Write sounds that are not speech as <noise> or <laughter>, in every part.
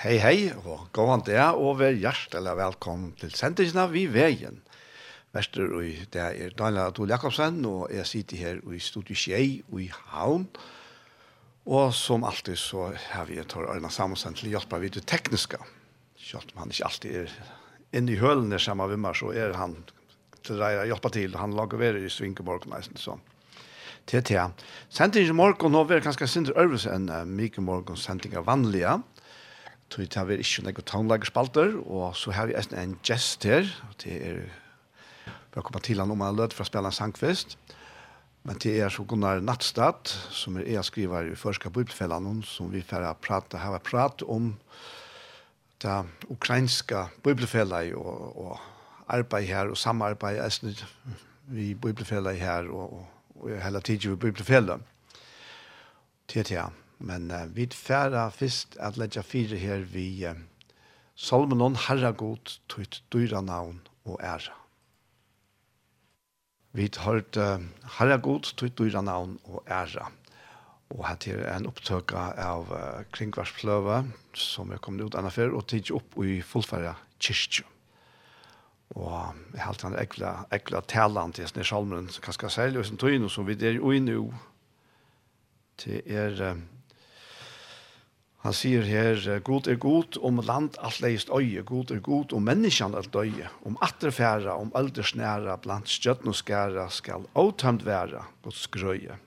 Hei, hei, og gåan det, og vær hjertelig velkommen til sendingen av Vi Veien. Vester, og det er Daniel Adol Jakobsen, og jeg sitter her i studiet Kjei og i Havn. Og som alltid så har vi tar Arna Samuelsen til å hjelpe vidt det tekniske. Selv om han ikke alltid er inne i hølene sammen med meg, så er han til å hjelpe til. Han lager være i Svinkeborg nesten sånn. TT. Sendingen i morgen nå er kanskje sindre øvelse enn uh, Mikael Morgens sending av vanlige. Tui ta vi ikkje noen tannlagerspalter, og så har vi en gest her, det er vi har kommet til han om han lød for å spille en sangfest, men det er så Gunnar Nattstad, som er ea skriver i Førska Bibelfellan, som vi får prate, har prat om det ukrainska Bibelfellan og, og arbeid her, og samarbeid vi Bibelfellan her, og, og, og hele tiden vi Bibelfellet. Det er det, Men uh, vi færa fyrst at leggja fire her vi uh, Salmonon Herragod tøyt dyra navn og æra. Vi hørt uh, Herragod tøyt dyra navn og æra. Og her til en opptøka av uh, Kringvarspløve som er kommet ut anna før og tidsi opp i fullfæra kyrkju. Og jeg halte han ekla, ekla talan til Sneshalmen, kanskje særlig, og en tøyno som vi er ui nu, til er... Uh, Han sier her, God er god om land alt leist øye, God er god om menneskene alt øye, om atterfæra, om aldersnæra, blant stjøtten og skæra, skal åtømt være Guds grøye.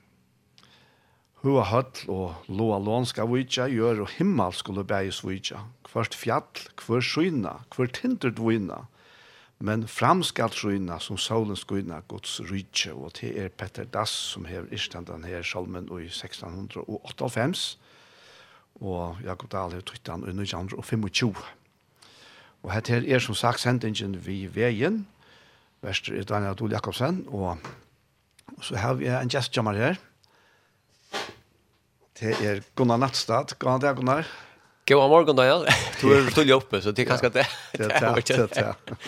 Hua høll og loa lån skal vujtja, gjør og himmel skulle bæges vujtja, hvert fjall, hver skyna, hver tindert vujna, men fram skal skyna som solen skyna Guds rydtje, og det er Petter Dass som hever istandan her salmen i 1658, og Jakob Dahl har trykt han under 25. Og hette her er som sagt sendingen vi veien, Vester er Daniel Adol Jakobsen, og så har vi en gestjammer her. Det er Gunnar Nattstad. God dag, Gunnar. God morgen, Daniel. <laughs> Du er tullig oppe, så det er kanskje det. Det er det, det er det.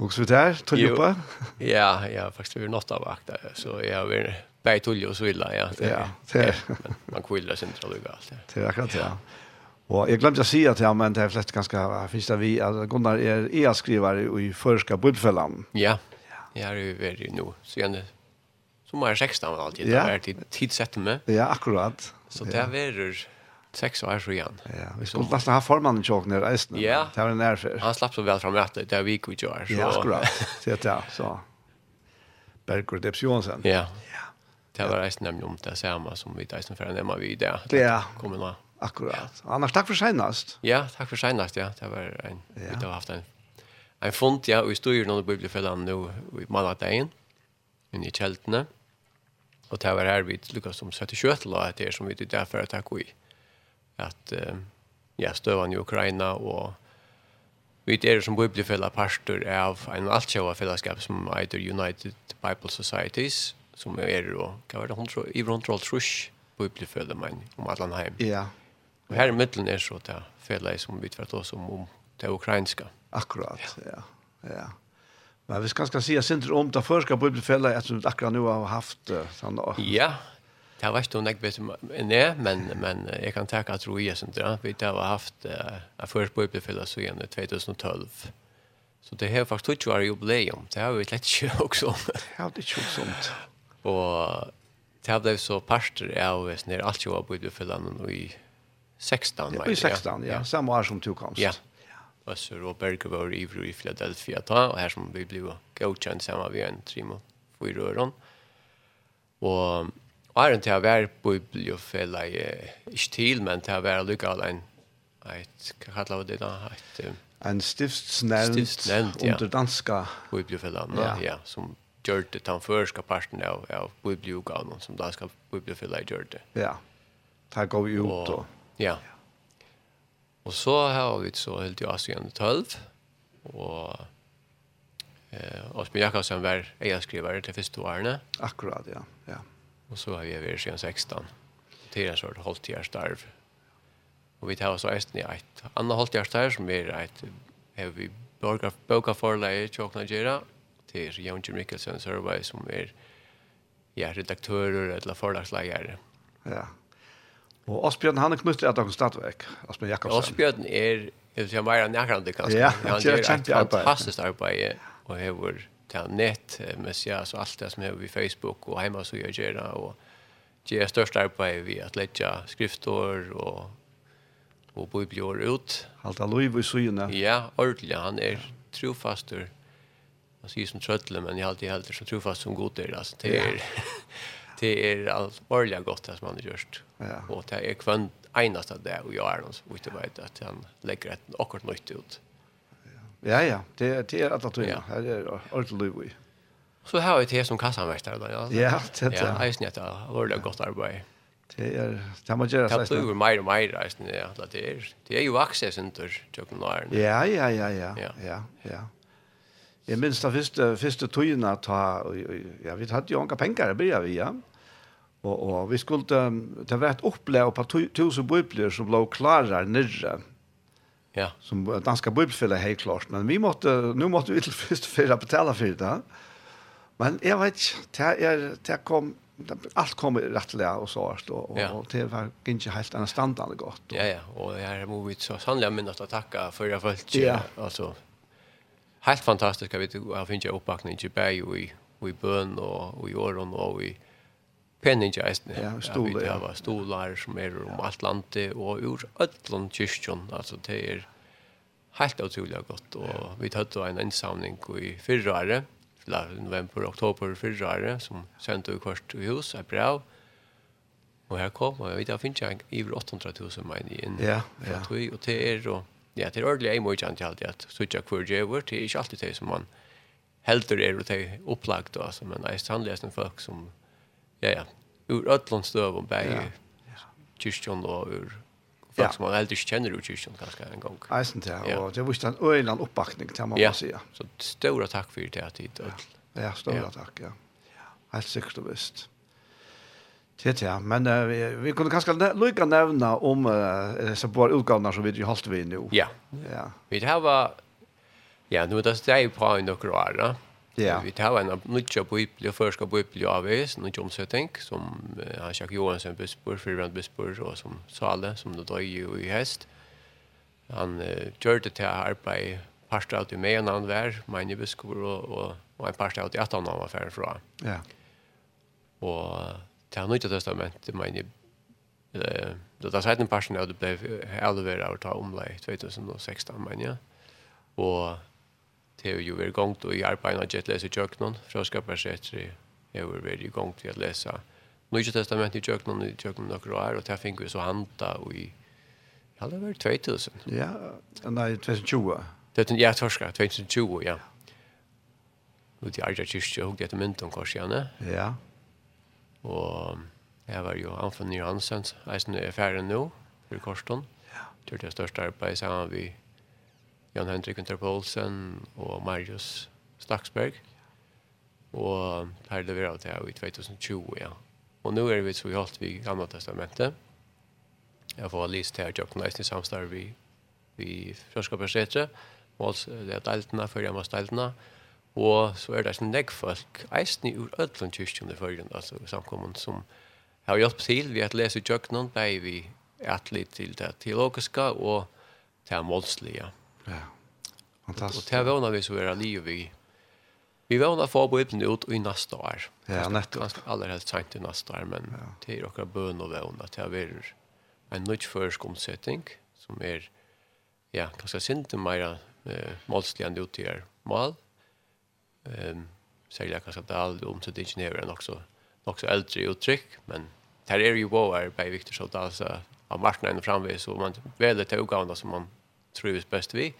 Vokser du der, tullig oppe? Ja, ja, faktisk vi er nått av vakt, så jeg har vært Berg Tulli och Svilla, ja. Det, ja, det, men man kvillrar sin tralugg allt. Det är akkurat, ja. Och jag glömde att säga till honom, men det är flest ganska finns det vi, att Gunnar är är skrivare i förska budfällan. Ja, ja är ju väldigt sen senare. Som är 16 var alltid, det tid tid sätter med. Ja, akkurat. Så det är sex år så igen. Ja, vi skulle nästan ha formannen tjock ner i Ja. Det var en ärfär. Han slapp så väl fram rätt, det är vi kvitt gör. Ja, akkurat. Det är det, så. Berger Debs Johansson. Ja, Det var reisen nemlig om det samme som vi reisen for nemmer vi det. Ja, nå. akkurat. Annars takk for senast. Ja, takk for senast, ja. Det var en, ja. vi har haft en, en fond, ja, og vi stod jo noen nu nå i mannadagen, inne i kjeltene. Og det var her vi lukket som 77 det är som vi det därför att takk i. At, ja, støvann i Ukraina, og vi er som bibliofella pastor av en altkjøva fellesskap som heter United Bible Societies, som är er, då kan vara hon tror i runt roll trusch på bli för men om hem. Ja. Och här i mitten är så där fälla som vi tvärt oss om om det ukrainska. Akkurat, ja. Ja. ja. Men vi ska ska se sent om det första på bli fälla att som akkurat nu har haft sån Ja. Det har varit något bättre nej, men men jag kan tacka att Roja sånt där. Vi har haft en först på uppe fälla så igen 2012. Så det här ikke vært jubileum. Det har vi lett ikke også Ja, det är ju sånt. Og det ble så parter av Vesner, alt jo var på utfellene i 16. Ja, I 16, ja. Samme år som du komst. Ja. Øsser og Berge var i i Philadelphia da, og her som vi ble godkjent sammen vi en trim og fyr øren. Og Arjen til å være på bibliofella ikke til, men til å være lykkeall en, et, hva kallar vi det da? Et, en stiftsnevnt, stiftsnevnt ja. under danska bibliofella, ja. ja, som gjør det den første parten av, av bibliogavnen, som da skal bibliofila gjør det. Ja, det går vi ut og... Ja. Og så har vi så helt i Asien 12, og eh, Osbjørn Jakobsen var egenskriver til første årene. Akkurat, ja. ja. Og så har vi vært siden 16. Til en sort holdtjærstarv. Og vi tar oss eisen i et annet holdtjærstarv, som er et, er vi borgerforleie, tjåkna gjerne, til Jan Jim Mikkelsen Survey som er ja, redaktører eller forlagsleger. Ja. Og Asbjørn, han er knyttet at han stadvek, Asbjørn Jakobsen. Asbjørn er, jeg vil si, mer enn nærkant, kanskje. Ja, han gjør et fantastisk arbeid, og hever til nett, med seg, altså alt det som hever i Facebook, og hjemme så gjør gjerne, og gjør størst arbeid vi at letja skriftår, og og bibelår ut. Alt er lov i syne. Ja, ordentlig. Han er trofaster säger som tröttle men jag alltid helt så trofast som god er, altså, det er, <laughs> det er alt varlig godt det som han har gjort. Ja. Og det er kvann enast av det og jeg er noen som ikke vet at han legger et akkurat nytt ut. Ja, ja. Det, er, det är at du ja. Det är ordentligt Louis. Så har vi det som kassamästare da, Ja, ja det är det. Ja, jag snett allvarligt godt arbeid. Det er, det må gjøre så. Det blir mer og mer resten ja, det er, Det er jo är ju access inte jag Ja, ja, ja, ja. Ja, ja, ja. Jeg minns det første, første tøyen at ja, vi hadde jo anka penger, det blir vi, ja. Og, og vi skulle, det var et opplevd på tusen bøyblier som lå klarer nyrre. Ja. Som danske bøyblefillet helt klart, men vi måtte, nå måtte vi til først for å betale for det. Men jeg vet ikke, det, er, det kom, allt kommer rättliga och så och, och, ja. och det var inte helt en standard gott. Och. Ja ja, och jag är movit så sannolikt minst att tacka för jag följt. Ja. Alltså helt fantastisk jag vi har finns ju uppbackning i Bay och i i Bön och och i åren och i Penningeist. Ja, stolar. Ja, var stolar som är om allt landet och ur öllon kyrkjon alltså det är helt otroligt gott och vi hade en insamling i förra året november, oktober, fyrre året som sendte vi kvart i hus, et brev. Och här kom, og jag vet, jag finns jag över 800 000 mener in. Ja, ja. Och det är då, det er ordentlig en mycket inte alltid at söka kvar det är det er ikke alltid det som man helter er og det er opplagt, altså, men det är sannolikt folk som ja ja ur ødlån öllon stöv och ja. kyrkjon og ur folk ja. som man helt ikke kjenner ur kyrkjon ganske en gang. Eisen til, og det var ikke en øyland oppbakning til, må man sige. Så stora takk for det her tid. Ja, ja stora takk, ja. Helt sikkert og visst. Det ja, men uh, vi, vi kunde kanske lucka nämna om uh, så på utgåvna som vi har hållit vi nu. Ja. Ja. Vi har ja, nu det är ju på en och kvar, Ja. Vi har en nutcha på ypple förska på av oss, nu som så tänk som han Jack Johansson bespår för rent bespår och som Sale som då drar ju i häst. Han gjorde det här på parsta ut med en annan vär, men beskor och och en parst ut i att han var färd från. Ja. Och det har nytt testament, men jeg Eh, då där sidan passion då blev Elvera att ta omlay 2016 men ja. Och det är ju väl gång då i arbetet att läsa jöknon för att skapa sig jag var väl igång till att läsa Nya testament i jöknon i jöknon några år och där fick vi så hanta och i Ja, det var 2000. Ja, nei, 2020. Det ja, torska, 2020, ja. Och det är ju just jag hugger det mynt om korsjane. Ja. Og jeg var jo Anfon Johansen, eisen er ferdig nå, for Korsten. Ja. Gjør det største arbeid sammen med Jan Hendrik Interpolsen og Marius Staxberg. Og her leverer det her i 2020, ja. Og nå er vi så holdt vi Gamle Testamentet. Jeg får lyst til å jobbe i samstarve vi, vi Frøskapersetre, og det er deltene, før jeg må steltene, og Og så er det sånn negg folk, eisen i ur ødlund kyrkjene førgen, altså samkommen som har hjulpet til ved at lese kjøkkenen, bei vi atli til det teologiska og det målslige. Ja, fantastisk. Og det vana vi så er livet vi. Vi vana få på ibn ut i neste år. Ja, nettopp. Ganske Aller helst sent i neste år, men ja. det er okra bøn og vana til å være en nødt nødførsk omsetting som er, ja, kanskje sinte meira eh, målslige enn det ut utgjør mål. Ja Ehm särskilt kanske Dahl om till ingenjören också också äldre uttryck men här är ju vad by Victor Scholt alltså av marknaden framväs så man väljer till utgåvan som man tror är bäst vi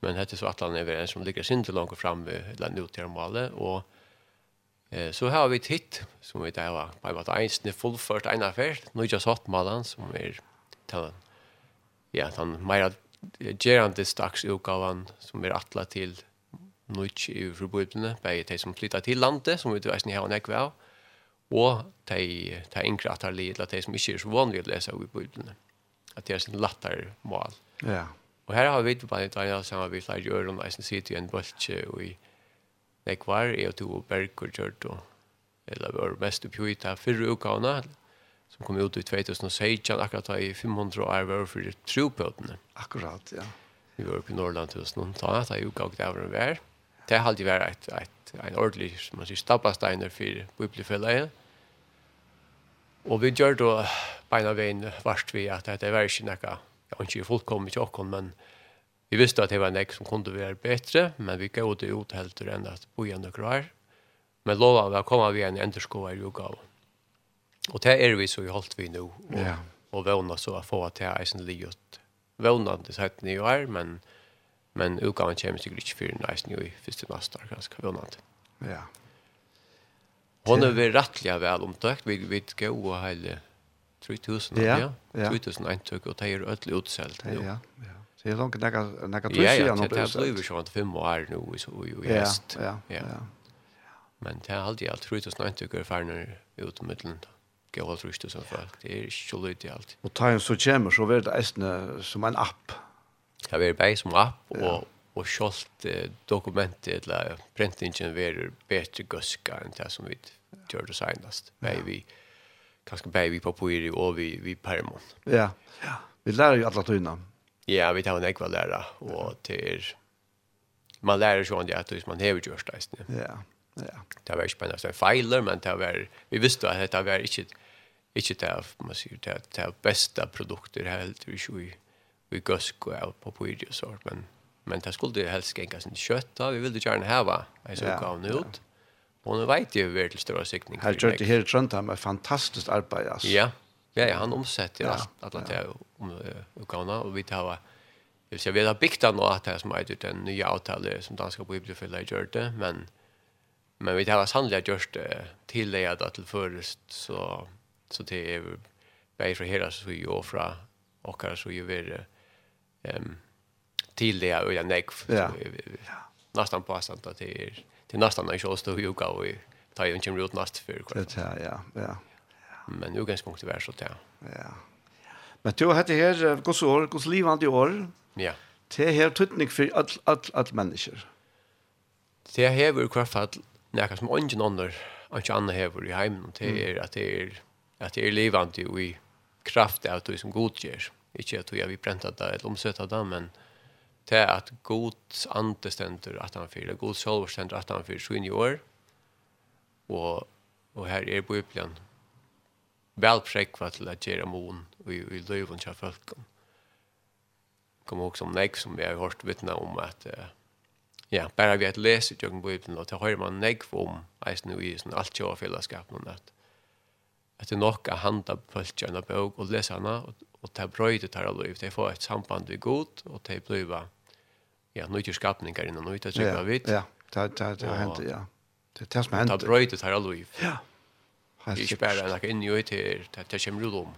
men det är så att han är en som ligger sin till långt fram vid eller nu till målet och eh så har vi titt som vi där var på vart ens det fullfört en affär nu just hot malan som är till ja han mer gerande strax utgåvan som är attla till nødt i forbudene, bare de som flyttar til landet, som vi du eisen her og nekve av, og de, de innkratterlige, eller de som ikke er så vanlige å lese av forbudene. At det er sin lattere mål. Ja. Og her har vi på en dag, som har vi flere gjør, og eisen sitter i en bølge og i nekvar, jeg og to og Berg og Kjørt, og eller var mest oppgjøyta fyrre ukene, som kom ut i 2016, akkurat da i 500 år var for tropøtene. Akkurat, ja. Vi var oppe i Norrland til oss noen, da, da jeg utgav det av en vær. Mm det har alltid vært et, et, en ordentlig, som man sier, stabbasteiner for bibelfellet. Og vi gjør da beina veien varst vi at det var ikke noe, jeg har ikke fullkommet til åkken, men vi visste at det var noe som kunne være bedre, men vi gav det ut helt enn at bo igjen noe her. Men lovet vi å komme vi en enderskover i ugav. Og det er vi så i holdt vi nå, og, ja. og vågna så å få at det er eisen livet. Vågna det sett ni er, men... Men utgaven kommer sikkert ikke for næsten jo i første næste år, ganske vunnet. Ja. Hon er vel rettelig vel omtøkt, vi vet gå og hele 3000, ja, ja. 3000 eintøk, og det er ødelig utselt. Ja, ja. Så det er langt nekka nekka tusen ja, ja, det er blivet sånn fem år nå i så- i, hest. Ja, ja, ja. Men det er alltid alt 3000 eintøk er ferdig ut i middelen da gå alt rusta som folk. Det er ikke så lyd i alt. Og ta en så kommer så vart det eisne som en app Jag vært bare som app og og skjolt eh, dokumentet eller printingen være bedre gøska enn det som vi gjør det senest. Ja. Vi, kanskje bare vi papir og vi, vi permon. Ja. ja, vi lærer jo alla tøyene. Ja, vi tar en ekva där og til man lærer sånn at hvis man hever gjørst det. Ja, ja. Det var ikke spennende, en feiler, men det var, vi visste at det var ikke, ikke det, man sier, det, det beste produkter helt, vi ikke vi gusk og på papir og sånt, men men det skulle ju helst gänga sin kjøtt da, vi ville gjerne ha en så gav nu ut Og nå vet ju hur til større sikning. Her gjør det her i Trondheim er fantastisk arbeid, altså. ja ja ja han omsetter ja. allt att det om Ukraina og vi tar Jag ser vi har byggt den och att det som är den nya avtalet som danska bibliofylla gjort det, men men vi har sannolikt gjort det till det att till först så så det är väl från hela så ju och från och så ju vidare ehm till det och jag näck nästan på sant att det är till nästan när jag står ju gå i ta ju inte runt nästa för kvart. Det här ja, ja. Men nu ganska mycket värre så där. Ja. Men du hade här gås år, gås livande år. Ja. Det här tutnik för all all all människor. Det här är ju fall näka som ingen annan och annan här i hemmen det är att det är att det är livande i kraft av det som godgörs. Mm Ikke at vi brenta det eller omsøtta det, men det er at god ande stender at han fyrer, god sjolver stender at han fyrer så inn i år, og, og her er Bibelen vel prekva til at gjøre mån og i, i løven til folkene. Kom også om nek som vi har hørt vittna om at uh, ja, bare vi har lest i Bibelen, og til høyre man nek om eisen og isen, alt kjøy og fellesskapen, at, at det er nok å handa på folk og lese henne, og det brøyde tar av liv. Det får et samband vi god, og det blir ja, nøyde skapninger innan nøyde, det er vidt. Ja, det har hendt, ja. Det er det som har hendt. Det brøyde tar av liv. Ja. Det er ikke bare noe inni og til, det kommer ut om.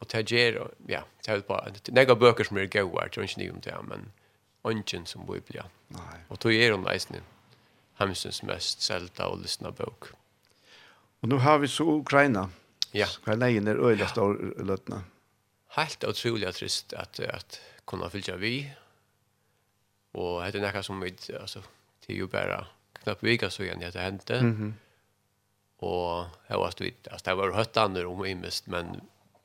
Og det gjør, ja, det er bare, det er noen bøker som er gøyere, det er ikke nye om det, men ønsken som bor i. Og tog er hun eisen, hemsens mest selta og lysna bøk. Og nå har vi så Ukraina. Ja Ja. Hver leien er øyla stor løtna. Helt utrolig trist at, at kunne fylja vi. Og det er nekka som vi, altså, det er jo bare knapp vika så igjen at det hendte. Mm -hmm. Og jeg var stvitt, altså, det var høttander om imest, men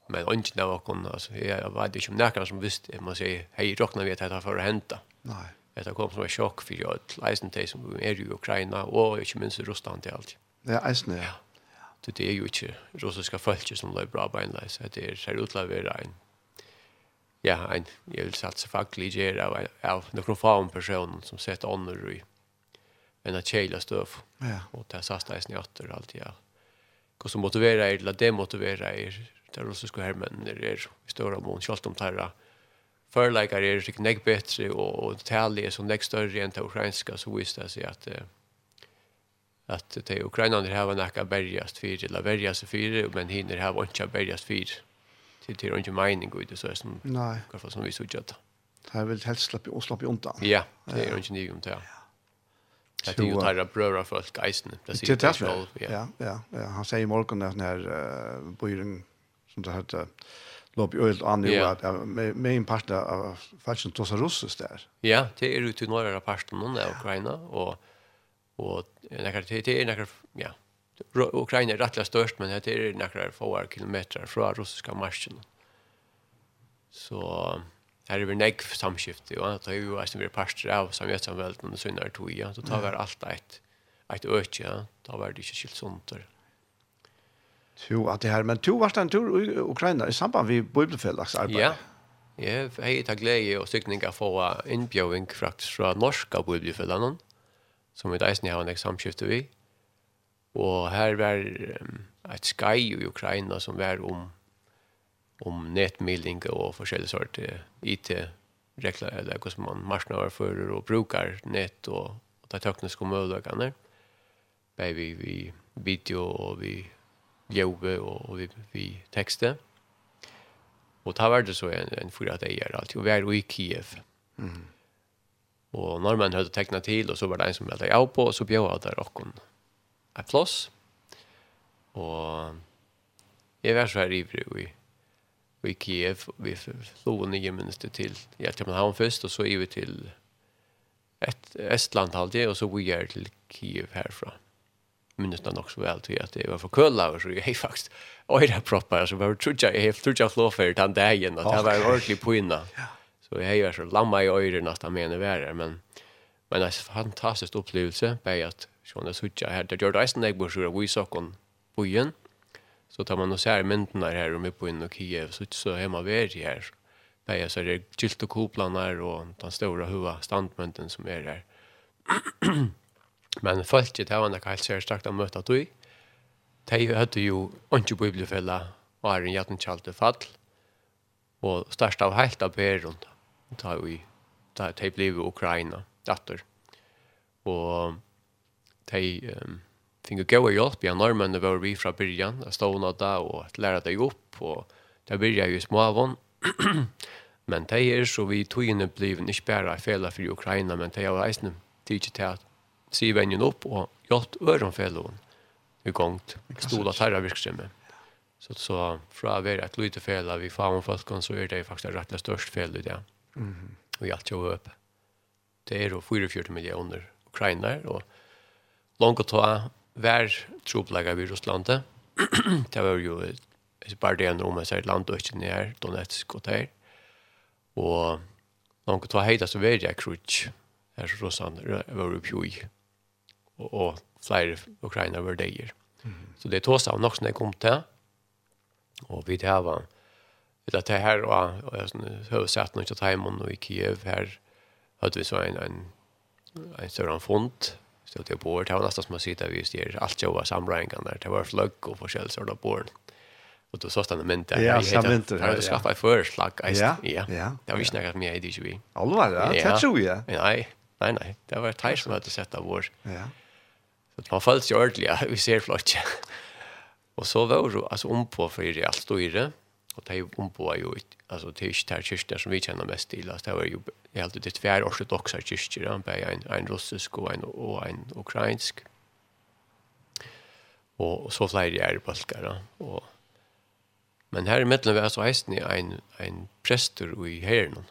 men ungen av okon, altså, jeg vet ikke om nekka som visste, må si, hei, råkna vi at dette for å hente. Nei. Dette kom som en sjokk for jeg, leisen til som er i Ukraina, og ikke minst i Russland til alt. Ja, eisen, ja. ja det er jo ikke russiske folk som løy bra beinleis, at det er ser ut til å være en, ja, en, jeg vil satse faglig gjør av, av noen faen personer som sett ånder i en av kjela støv. Ja. Og det er sast eisen i atter alltid, ja. Hva som motiverer er, eller demotiverer er, det er russiske hermennene er er i større mån, selv om det er er ikke nek bedre, og, og talet er så nek større enn det ukrainska, så viser det seg at eh, at de ukrainerne har en näka bergast fyra eller bergast fyra men hinner har ikke bergast fyra Det er ikke mening ut, det så är som nej kanske som vi så gjort det er vel helst släppa och släppa undan ja det er ikke nye om det Det er är ju där bröra folk geisen. Det er det väl. Ja, ja, ja. Han säger morgon när när uh, bøyren, som det heter, lopp i öl an ju att med med en part av fashion tosa russiskt där. Ja, det är ute i norra parten av Ukraina och og nekkar det er nekkar ja Ukraina är rettelig störst men det är några få kilometer från russiska marschen. Så här är vi nekk samskifte, og det är ju eisen vi er parster av samvetsamvelden under sønner tog, ja. Så tar vi allt ett, ett økje, ja. Då var det inte skilt sånt där. Jo, att det här, men to var en tur i Ukraina i samband med bibelfellags arbeid. Ja, jeg har tatt glede og stykninger få innbjøving faktisk fra norska bibelfellene som vi deisen har en eksamskifte vi. Og her var um, et skai i Ukraina som var om, om nettmilding og forskjellige sort IT-regler, eller hvordan man marsnaverfører og brukar nett og, og de tekniske mødagene. Bare vi, vi video og vi jobbe og, og vi, vi tekste. Og ta var det så en, en fyra dager alltid, og vi er i Kiev. Mm Og normen hadde teknet til, og så var det en som meldte jeg på, og så bjør jeg der åkken et plass. Og jeg var så her ivrig i, i Kiev, vi flo nye minster til ja, først, og så ivrig til et, Estland halvdje, og så vi er til Kiev herfra. Minnes det nok så vel til at jeg var for kølaver, så jeg faktisk øyre proppar, så var det trodde jeg tror trodde jeg flåfer den dagen, at det var en ordentlig poina. Ja. Så jag har ju så lamma i öron nästan mener när men men det er en fantastisk upplevelse på att sånn är sucha här det gjør det nästan jag borde vi så kon på. Så tar man och ser myndene där här uppe på in och Kiev så så hemma vi her. På så er det gilt och her og den stora hova standmynden som är där. men folket var nok helt særstrakt starkt att möta du, De hade ju ikke bibelfälla och er en jättenkalt fall. Och størst av helt av berund da vi da de ble i Ukraina datter og de um, fikk gå og hjelp ja nordmennene var vi fra byrjan jeg stod nå da og lære deg opp og de byrja jo små avån men de er så vi tog togene bliven ikke bare fela for Ukraina men de har eisne tid til at si vennen opp og hjelp ørenfelloven i gongt stola terra virksomme så så fra vera ett lite fel vi får om folk så är det faktiskt rätt störst fel i det. Mm. Och jag tror upp. Det är då 44 miljoner ukrainare och långt att ta vär troplägga vid Ryssland. det var ju ett <clears throat> par det om man säger land och inte ner Donetsk och där. Och långt att ta hejda så vet jag krutch. Här så Ryssland var uppe ju. Och, och flere ukrainare var där. Mm. Så det tog seg av något som kom til, og vi det här var Det Eller det här och huvudsätten och Tjathaimon och i Kiev här hade vi så en, en, en större fond så det på det var nästan som man sitter vi just där allt jag var samrängan där det var flögg och försäljsörda på den och då såg han det ja, jag myntar här jag skaffade en förslag ja, ja, ja. det var inte något mer i det vi allvar, ja, det tror jag nej, nej, nej det var ett som hade sett av vår ja. Så man följs ju ordentligt <laughs> vi ser flott och så var det alltså om på för i allt och i det og det er jo omboa jo, altså det er ikke det her som vi kjenner mest til, altså det er jo helt det tver ortodoxa kyrkja, bare en, en russisk og en, og en ukrainsk, og, og så flere er balkere, og Men her i middelen var så eisen i en, en prester i herren.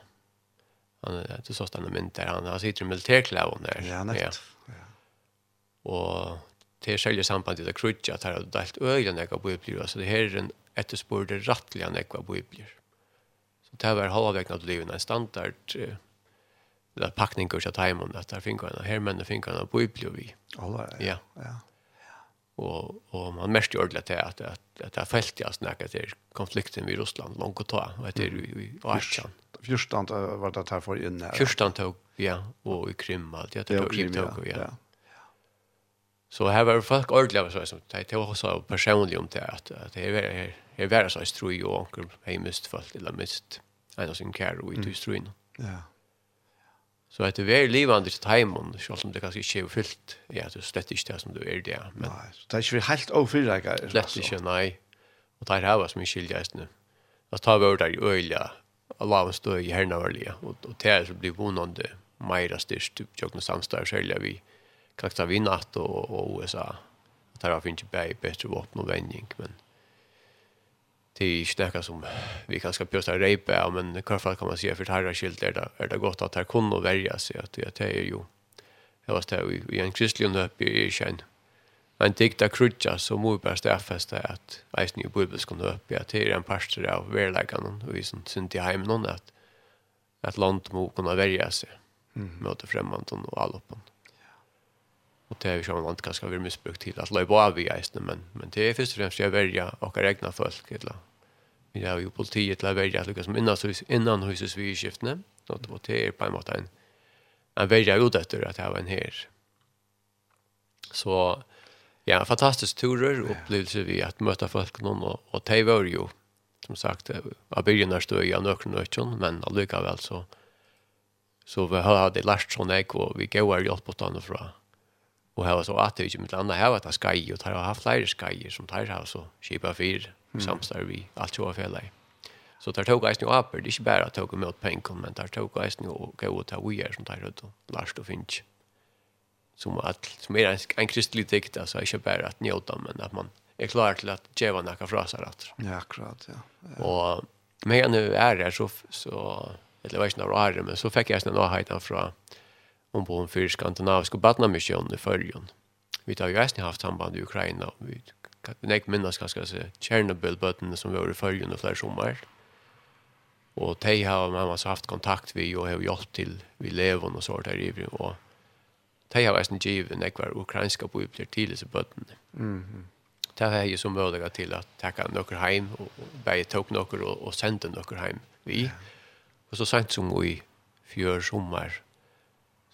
Han er til sånn han er mynd der. Han, han sitter i militærklæven der. Ja, nett. Ja. Og til selve sambandet av krutja, at her har delt øyne jeg har bøyblivit. Så det her er en etterspurte rattliga nekva bibler. Så det var halvvekna til livet en standard eh, er pakning kursa timon at her finner han, her menn han bibler vi. Alla, ja. ja. Og, og man mest gjør det til at, at, at det er felt jeg snakker til konflikten i Russland langt å ta, og etter i, i, i Arsjan. Fyrstan var det her for inn her. Fyrstand tog, ja, og i Krim, alt ja, det tog, Krim, tog, ja. ja. Så här var folk ordliga så som det var så personligt om det att det är här jeg var så strøy og onkel hei mist falt eller mist en av sin kær og i to strøyne. Ja. Så at det er livande til heimen, selv om det kanskje ikke er fyllt, ja, det er slett ikke det som du er det. Men, nei, det er ikke helt overrekker. Slett ikke, nei. Og det er her som er skiljeisende. Da tar vi over der i øyla, Allah en støy i herna varlige, og, og det er så blir vondande mer styrst, typ tjokkne samstår, særlig vi kakta vi natt og, og USA. Det her finnes ikke bare bedre våpen og vending, men det är inte det som vi kanske påstår rejpa, men i alla fall kan man säga för herra skilt är det, är det gott att här kunde välja sig att det är ju jag var där i en kristlig nöp i känn en dikta krutja så må vi bara stäffästa att eisen i bibelskan i att det är en pastor av verläggaren och vi som synd i hemmen att att land må kunna verja sig mm. mot främmanden och alloppen. Och det är ju som man kanske vill missbruk till att löpa av i eisen. men, men det är först och främst att välja och egna folk. Eller. Vi har ju politiet till att välja att lyckas innan, innan huset vid skiftene. Och det är på en måte en, en välja ut efter att det var en her. Så ja, fantastisk turer och upplevelser vi att möta folk någon och, och det var ju som sagt av början när stod jag nökron och men alldeles väl så så vi har det lärt sån ek och vi går hjälp åt andra från och här var så att det inte mitt landa här var det skai och tar har haft flera skai som tar här så skipa fyr samstar vi allt så fel där. Så tar tog guys nu upp det är inte bara att tog emot pengar men tar tog guys nu och gå och ta vi är som tar ut last of inch. Som att som är en kristlig dikt alltså inte bara att njuta men att man är klar till att geva några fraser att. Ja, akkurat ja. Och men nu är det så så eller vet inte vad det är men så fick jag snarare highlighten från ombord för skandinaviska barnamissionen i Följon. Vi har ju äsna haft samband i Ukraina. Vi kan inte minnas ganska så Tjernobyl-bötten som var i Följon i flera sommar. Och de har man har haft kontakt vi och har hjälpt till vi lever och så där i och de har äsna givet nekvar ukrainska bojupter till sig bötten. Mm -hmm det har är ju som möjliga till att tacka några hem och bära tog några och, och sända några hem vi. Och så sent som i fjör sommar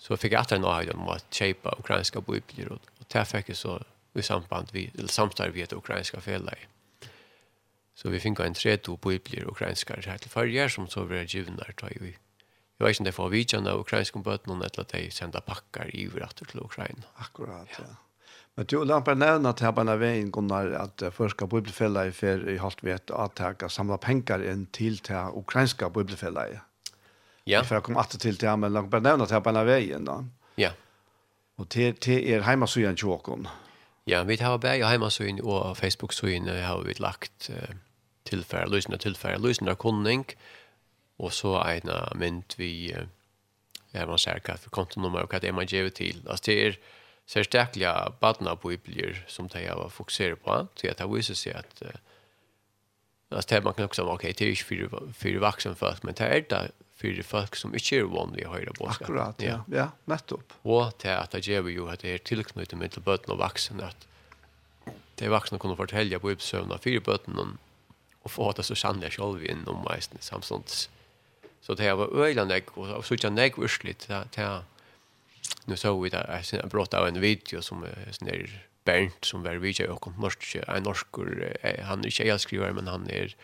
så fick jag att en av om att köpa ukrainska bibler och, och där fick jag så i samband vi eller samtal vi ett ukrainska fälla Så vi fick en tre to bibler ukrainska här till förr som så blev givna ta i. Jag vet inte om det får vi känna ukrainska bötterna eller att de sända packar i överallt till Ukraina. Akkurat, ja. ja. Men du lampar nevna til Habana vägen Gunnar, at förska bibelfälla i för i halt vet att ta samla pengar in till till ukrainska Bibelfellet. Ja. För jag kom att till till men långt bara nämna till på den vägen då. Ja. Och till till er hemmasyn Jokon. Ja, vi har så in och Facebook så in har vi lagt tillfälle lyssna tillfälle lyssna kunning och så ena mynt vi är man säker för kontonummer och att det man gjør till. Altså, det er ser stärkliga badna på blir som de jag var fokuserad på. Så jag tar seg at att altså, det man kan också ok, det är ikke för, för vaksen folk, men det er det för folk som inte är van vid att höra budskap. Akkurat, ja. Ja, nettopp. Och till att det ger vi ju att det är tillknutet med till bötten och vuxen att det är vuxna kunde fortälja på uppsövna fyra bötten och få att det så sannliga själv in om mest samstånds. Så det var öjlande och så tjän nägg ursligt det nu såg vi där jag brått av en video som är sån där Bernt som var video och norsk en norsk han är inte jag skriver men han är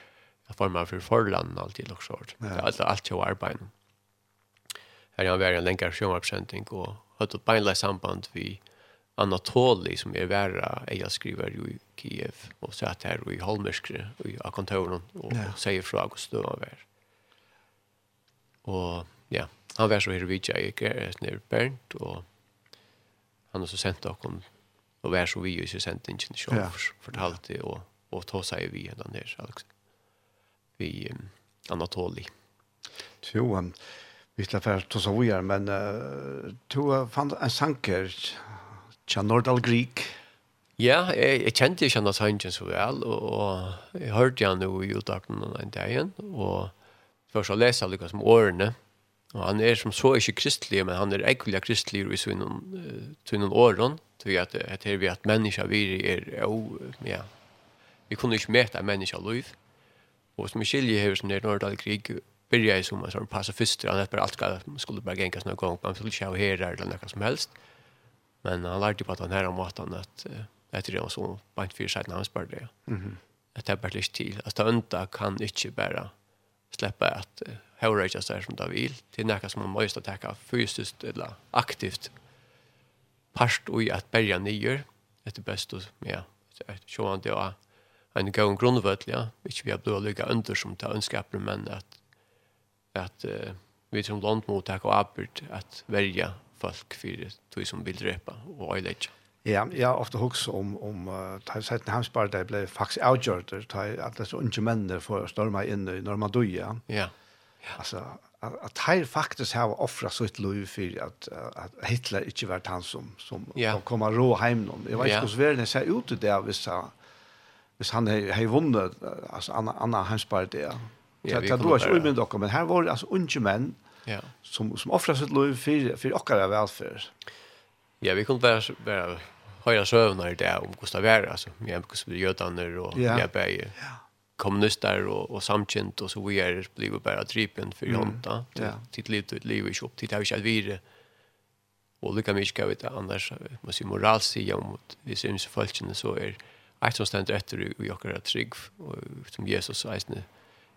jag får mig för förland alltid också sort. Ja. Alltså allt jag arbetar. Här har varit en länkar sjömapskäntning och har ett beinlöst samband vi Anatoli som är värre jag skriver ju i Kiev och så att här i Holmerskre i kontoren och ja. säger från och då var. Och ja, han var så här vid jag gick ner Bernt och han har så sent och kom och var så vi ju så sent inte själv ja. fortalte och och ta sig vi den där Alex vi Anatoli. Jo, um, vi skal fære til så vi er, men du fant en sanker til Nordal Greek. Ja, jeg, jeg kjente ikke han sangen så vel, og og jeg hørte han jo i utdagen den dagen, og først å lese alle som årene, og han er som så ikke kristelig, men han er ekkelig kristelig i sånn noen årene, til at, at her vi at mennesker vi er, ja, vi kunne ikke møte mennesker liv, Och som skiljer hur som det norr då krig börjar ju som en sån pacifister han bara allt ska skulle bara gänga såna gång man skulle sjå här eller något som helst. Men han lärde på att han här om att han att efter det var så på en fyra sidan hans bara det. Mhm. Att det bara lite till. Att önta kan inte bara släppa att hörrage så som det vill till något som man måste ta fysiskt eller aktivt parst och att börja nyer. Det är bäst att ja, så sjåan det och en god grunnvøtl, ja. Ikke vi har blivit å under som tar önskaper, men at, at uh, vi som land mot ta og arbeid at verja folk för det som vill drepa och øylegge. Ja, jag har ofta hukst om, om uh, da jeg sett hemsbar det ble faktisk avgjørt, da att det så unge mennene för storma in i Normandoia. Ja. ja. Alltså at, at her faktisk har offret sitt liv for at, at Hitler ikke var han som, som ja. kom og rå hjem noen. Jeg vet ikke ja. hvordan det ser ut i det hvis han hvis han har vunnet, altså Anna, Anna Hansberg det, ja. Så du var ikke umyndt dere, men her var det altså unge menn ja. som, som offret sitt liv for, for dere velferd. Ja, vi kunne bare, bare høyre søvner i det om hvordan det var, altså, ja, hvordan vi gjødaner og ja. ja, bare kommunister og, og samkjent og så vi videre blir bare dripen for mm. hånda. Ja. Titt liv, titt liv, ikke opp, titt har vi ikke at videre og lykka mye vi ta annars, man moral moralsida om att vi folkene, så er det Eit som stendt etter i okkara trygg, og som Jesus eisne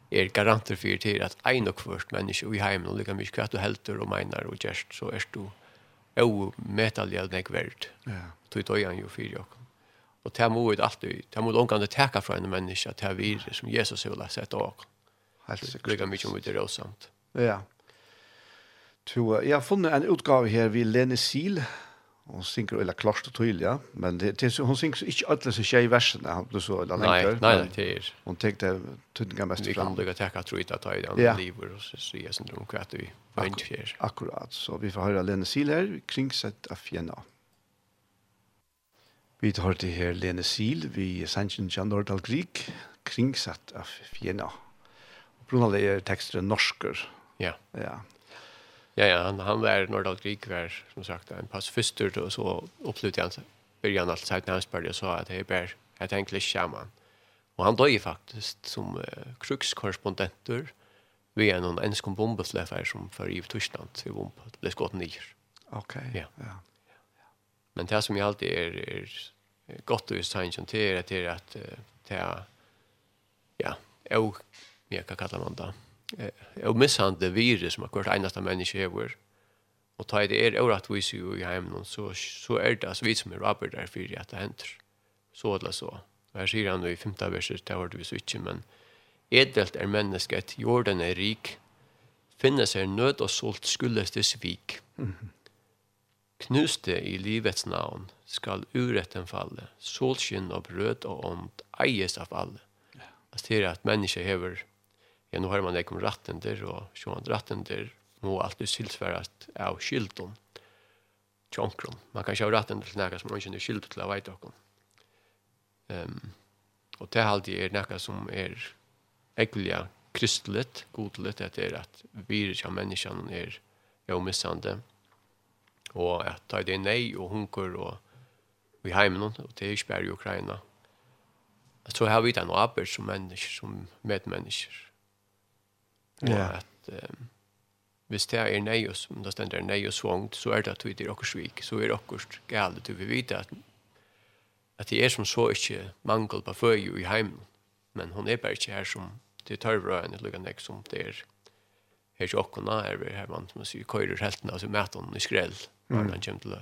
er garanter for til at ein og kvart menneske i heimen, og lika mykje kvart du helter og meinar og gjerst, så er du og metallig av nek verd. Ja. Tog tog han jo fyrir okkara. Og det må ut alltid, det må omgående teka fra en menneske til vir som Jesus vil sett av Helt sikkert. Lika mykje om det til råsamt. Ja. Jeg har funnet en utgave her ved Lene Sil, hon synker eller klart och tydligt ja men det, det hon synker inte alla så tjej versene, han ble så eller längre nej nej det är hon tänkte tunga mest fram det att jag tror inte att jag den lever och så ser sen då kvart vi var inte fjär. akkurat så vi får höra Lene Sil här kring sätt av Fiena Vi tar det her Lene Sil, vi sannsyn Jan Nordahl Grieg, kringsatt av Fiena. Brunalei er tekster norsker. Ja. Ja, Ja, ja, han, han var Nordal Grieg var, som sagt, en pass fyster, og så opplevde han början allt sagt när han spelade så att det är ett enkelt shaman. Och han dog ju faktiskt som uh, krukskorrespondenter vid en av enskon som för i Tyskland i bomb. Det blev skott ner. Okej, okay. ja. ja. Men det som jag alltid är, är gott och just till är att det är att det är, ja, och jag kan kalla man det og misshandle virus som akkurat eneste menneske hever. Og ta det er åretvis jo i heimen, så, så er det altså vi som er rabber der for at det henter. Så eller så. Og her sier han jo i femte verset, det har vi så ikke, men edelt er mennesket, jorden er rik, finnes er nød og solt skuldes det svik. Knuste i livets navn skal uretten falle, solskinn og brød og ånd eies av alle. Ja. Altså det er at mennesket hever ja, nu har man det om rattender, og sjåan rattender må alltid silsværast av skyldom, tjonkron. Man kan sjå rattender til nekka som man ikke er skyld til av okkom. Um, og det alltid er nekka som er ekvelia kristligt, godligt, det er at virus av menneskene er omissande, og at det er nei og hunker og vi heimen, og det er ikke bare i Ukraina. Så har vi den arbeid som mennesker, som medmennesker, Og ja. at um, hvis det er neios, om det stender neios svångt, så er det at vi er okkur svik, så er okkur gale, du vil vite at, at det er som så ikke mangel på føy i heimen, men hun er bare ikke her som det tar bra enn et lukkan ek som det er her ikke okkona, er vi her man som sier køyrer helten, altså mætan i skrell, når han kommer til å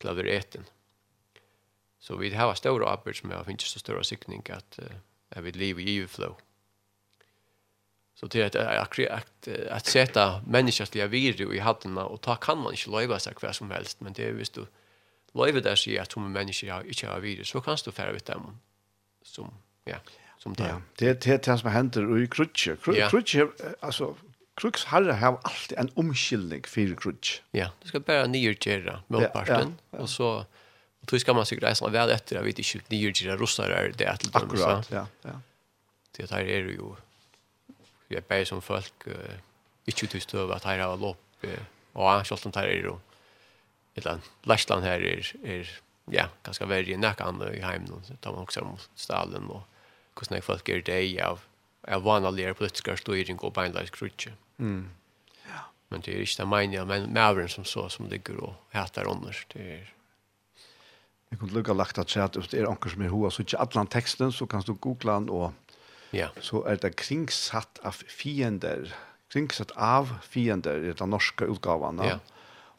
klaver eten. Så vi har ståre arbeid som jeg har så større sikning at uh, jeg vil liv i giveflå. Mm Så det är ett att att sätta människliga virre i hatten och ta kan man inte leva sig kvar som helst men det är visst du leva där sig att som människor inte har virre så kan du färra ut dem som ja som det. Ja, det det det som händer i krutche. Krutche alltså Krux har har alltid en omskildning för krutch. Ja, du ska bara nyrgera motparten ja, ja, och så och då ska man sig resa väl efter jag vet inte nyrgera russar är det att Akkurat, ja, ja. Det här är ju vi är bäst som folk uh, inte tyst över att här har lopp uh, och han skolt här är då ett land Lashland här är är ja ganska värre än några andra i hem då så tar man också om stallen och hur snägg folk är det av av vanliga politiska styrning och bindlös krutje. Mm. Ja. Men det är inte det meningen, men mävren som så som ligger och heter under. Det är Jeg kunne lukka lagt at se at hvis det er anker som er hoa, så ikke atlan teksten, så kan du googla den og ja. så er det kringsatt av fiender, kringsatt av fiender i den norske utgaven. Ja.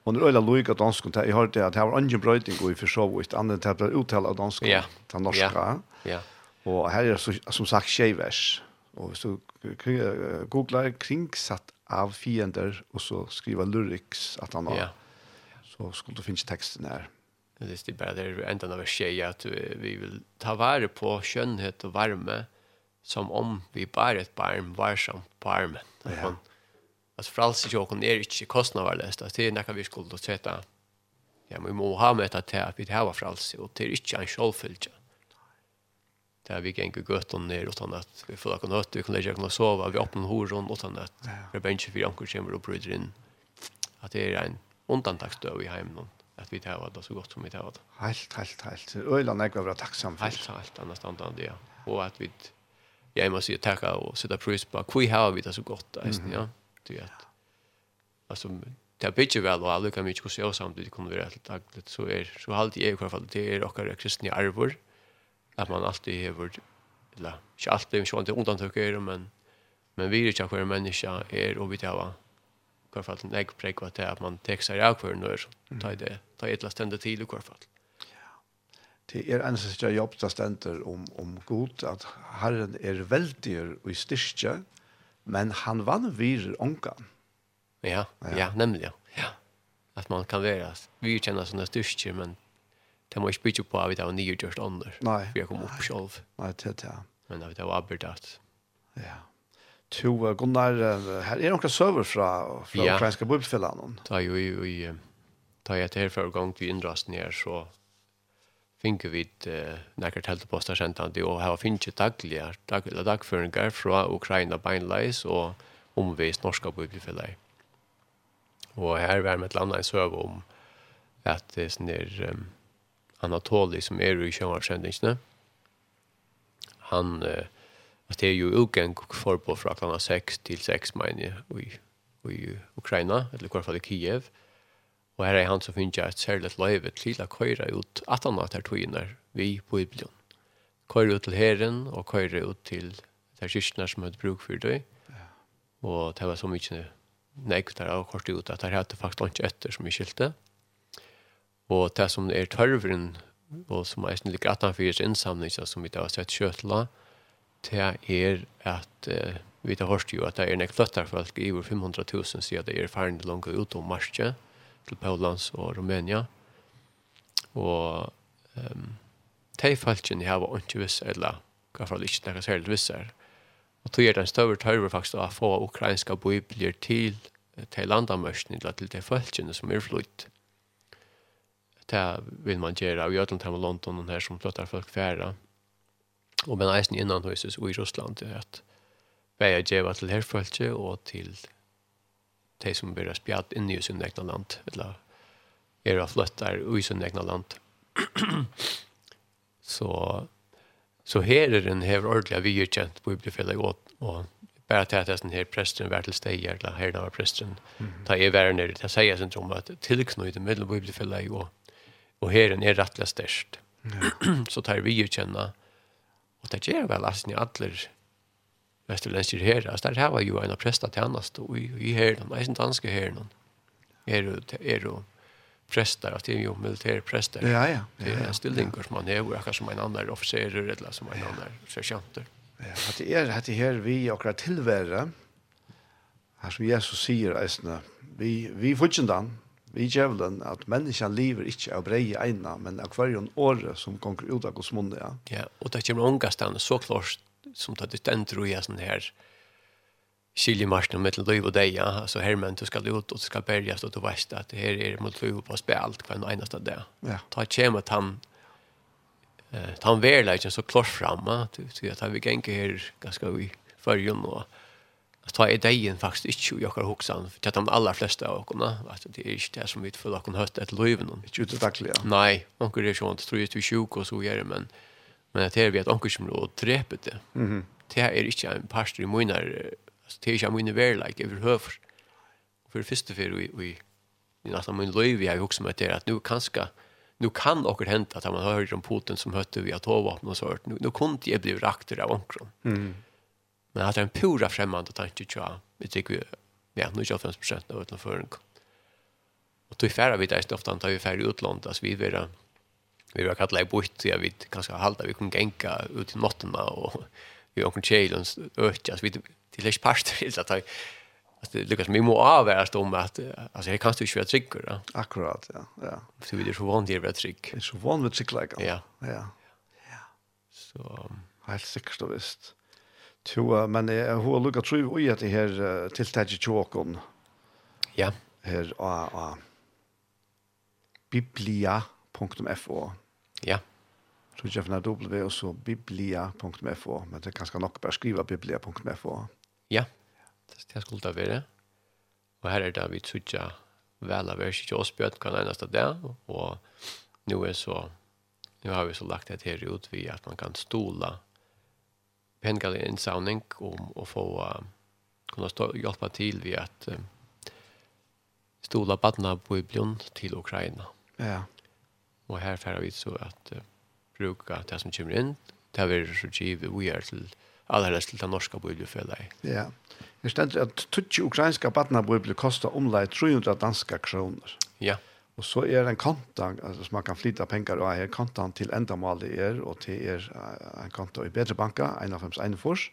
Og når øyla loik av dansk, jeg hørte at det var ingen brøyting i for så vidt, andre til å uttale av dansk, ja. den norske. Ja. Ja. Og her er som sagt skjevers. Og hvis du googler kringsatt av fiender, og så skriver lyrics at han har, ja. så skulle du finne teksten her. Det är bara det enda av tjej att vi vill ta vare på skönhet och varme som om vi bare et barm varsomt på armen. Ja. Man, At fralsesjåken er ikke kostnaderløst. At det er noe vi skulle sette. Ja, men vi må ha med dette til at vi har fralse, og det er ikke en sjålfylgje. Det er vi gikk i gøtten ned, utan at vi får noe høtt, vi kan ikke kunne sove, vi åpner horen, utan at vi er bensje for anker kommer og bryter inn. At det er en undantaksdøv i heimen, at vi tar det så godt som vi tar det. Helt, helt, helt. Øyland er ikke bra takksam for. Helt, helt, annet standard, ja. Og at vi jag måste ju tacka och sätta pris på hur har vi det så gott alltså ja? Du vet alltså det är bitje väl och alla kan mycket kus jag samtidigt kommer vara helt dagligt. Så är så halt i alla fall det är och det kristna arvor att man alltid har varit eller inte alltid men sånt undantag är men men vi är kanske en människa är och vi tar i alla fall en äggpräck att man texar i alla fall när det tar det tar ett last ända till i alla fall det er en som ikke jobb til stender om, om god, at Herren er veldig og i styrke, men han vann virer ångan. Ja, ja, ja nemlig, ja. ja. At man kan være, vi kjenner sånne styrke, men det må ikke bygge på at vi har nye gjørst ånder. Nei. Vi har kommet opp selv. Nei, det er det, ja. Men at vi har arbeidet. Ja. To, Gunnar, her er noen søver fra, fra ja. ukrainske bibelfellene. Ja, det er jo i, i, da jeg til herfra gang til innrasten her, så finke vid eh, nekkert helte på stasjentene og hava finnje daglige daglige dagføringer fra Ukraina beinleis og omvis norska bibelfellag. Og her var med et landa en søv om at det er sånne um, Anatoli som er i sjønvarsendingsene. Han, uh, at det er jo ugen forpå fra klokka 6 til 6, mener i, i Ukraina, eller i hvert fall i Kiev. Og Og her er han som finner et særlig løyve til å køyre ut at han har togene vi på Ibelion. Køyre ut til herren og køyre ut til de kyrkene som hadde bruk for det. Og det var så mye nekt der og kort ut at det hadde faktisk ikke etter som vi skilte. Og det som er tørveren og som er snillig at han fyrer innsamling som vi da har sett kjøtla, det er at eh, vi da hørte jo at det er nek fløttarfolk i over 500 000 siden det er ferdig langt ut om marsjet til Polans og Rumænia. Og um, de falskene har vært ikke visse, eller hva for fall ikke noe særlig visse. Og tog er den større tørre faktisk å få ukrainske bibler til til landamørsene, eller til de falskene som er flytt. Det vil man gjøre, og i Øtland og London, her som flyttar folk færre. Og men eisen innan høyses og i Russland, er at vi er til herfølse og til de som blir spjatt inn i sin egna land, eller er av fløttar i sin egna land. <clears throat> så, så her er den her ordentlig vi er kjent på bibelfellet åt, og bare til at jeg den her presteren var til steg, eller her var presten, da jeg var nere, da sier jeg sånn om at tilknøyde mellom bibelfellet og, og her er rettelig størst. <clears throat> så tar vi er kjenne, og det gjør vel, altså, alle Vesterlensker herres, der var jo en av presta tjennast, og i herren, eisen danske herren, er jo, er jo prester, at det er jo militære prester. Ja, ja. Det er en som man er, akkurat som en annen officer eller som en annen sergeanter. Ja, at det er at det her vi akkurat tilvære, her som Jesus sier, eisene, vi, vi fortjentan, vi djevelen, at menneskene lever ikke av breie egna, men av hver året som kommer ut av hos munnet. Ja, og det kommer ångestene så klart som tar ditt ändro i sån här skiljemarschen mellan liv och dig. Alltså Herman, du ska ut och du ska bärgas och du vet att det här är mot liv på spel allt kvar en enaste dag. Ja. Ta kem att han eh han verkligen så klart fram att du att han vi gänker här ganska i förjun och att ta idén faktiskt inte jag har huxan för att de allra flesta av oss alltså det är inte det som vi för att kunna höra ett löv någon. Inte utaktliga. Nej, onkel är ju inte tror ju att vi sjuk och så gör det men Men det er vi at onker som å drepe det. Mm -hmm. Det er ikke en pastor i mine, altså, det er ikke en mine verleik, jeg høver. For det første for vi, vi, i natten min löv vi har jo også med det, at nu kanskje, nu kan åker hända att man hör om Putin som hötte vi att vapen och så hört nu, nu kunde jag bli rakter av onkron. Mm. Men att det är en pura främmande tanke tja. Vi tycker vi ja, nu är 5 av utanför. Och då färra vi där ofta antar vi färre utlandet, alltså vi vill vi var kallat bort så jag vet kanske halta vi kunde gänka ut i natten och vi har kunde chilla så vi till läs past <laughs> till att att det lyckas mig må avvärst om att alltså jag kan inte köra trycker då. Akkurat ja. Ja. Så vi det så vant det vid tryck. Det är så vant vid tryck like. Ja. Ja. Ja. Så helt säkert då visst. Två men jag har luckat tror vi att det här tilltaget chokon. Ja. Här a a biblia.fo Ja. Så jag finner W og så biblia.fo, men det er ganska nok bara skriva biblia.fo. Ja, det är skulle det vara. Och här är det vi tjutja väl av vers i Osbjörn kan eneste det. Och nu är så, nu har vi så lagt det her ut vid att man kan stola pengar i en samling om å få kunna stå, hjelpe til vid att uh, stola badna på Biblion till Ukraina. Ja, ja Og her færer vi så at uh, bruka det som kommer inn, det er så givet vi er til allerede til den norske bibelfellet. Ja. Jeg stender at tutsi ukrainska badnabibel koster omlai 300 danske kroner. Ja. Og så er en kontan, altså man kan flytta pengar og her kontan til endamålet er, og til er en konta i bedre banka, 1,51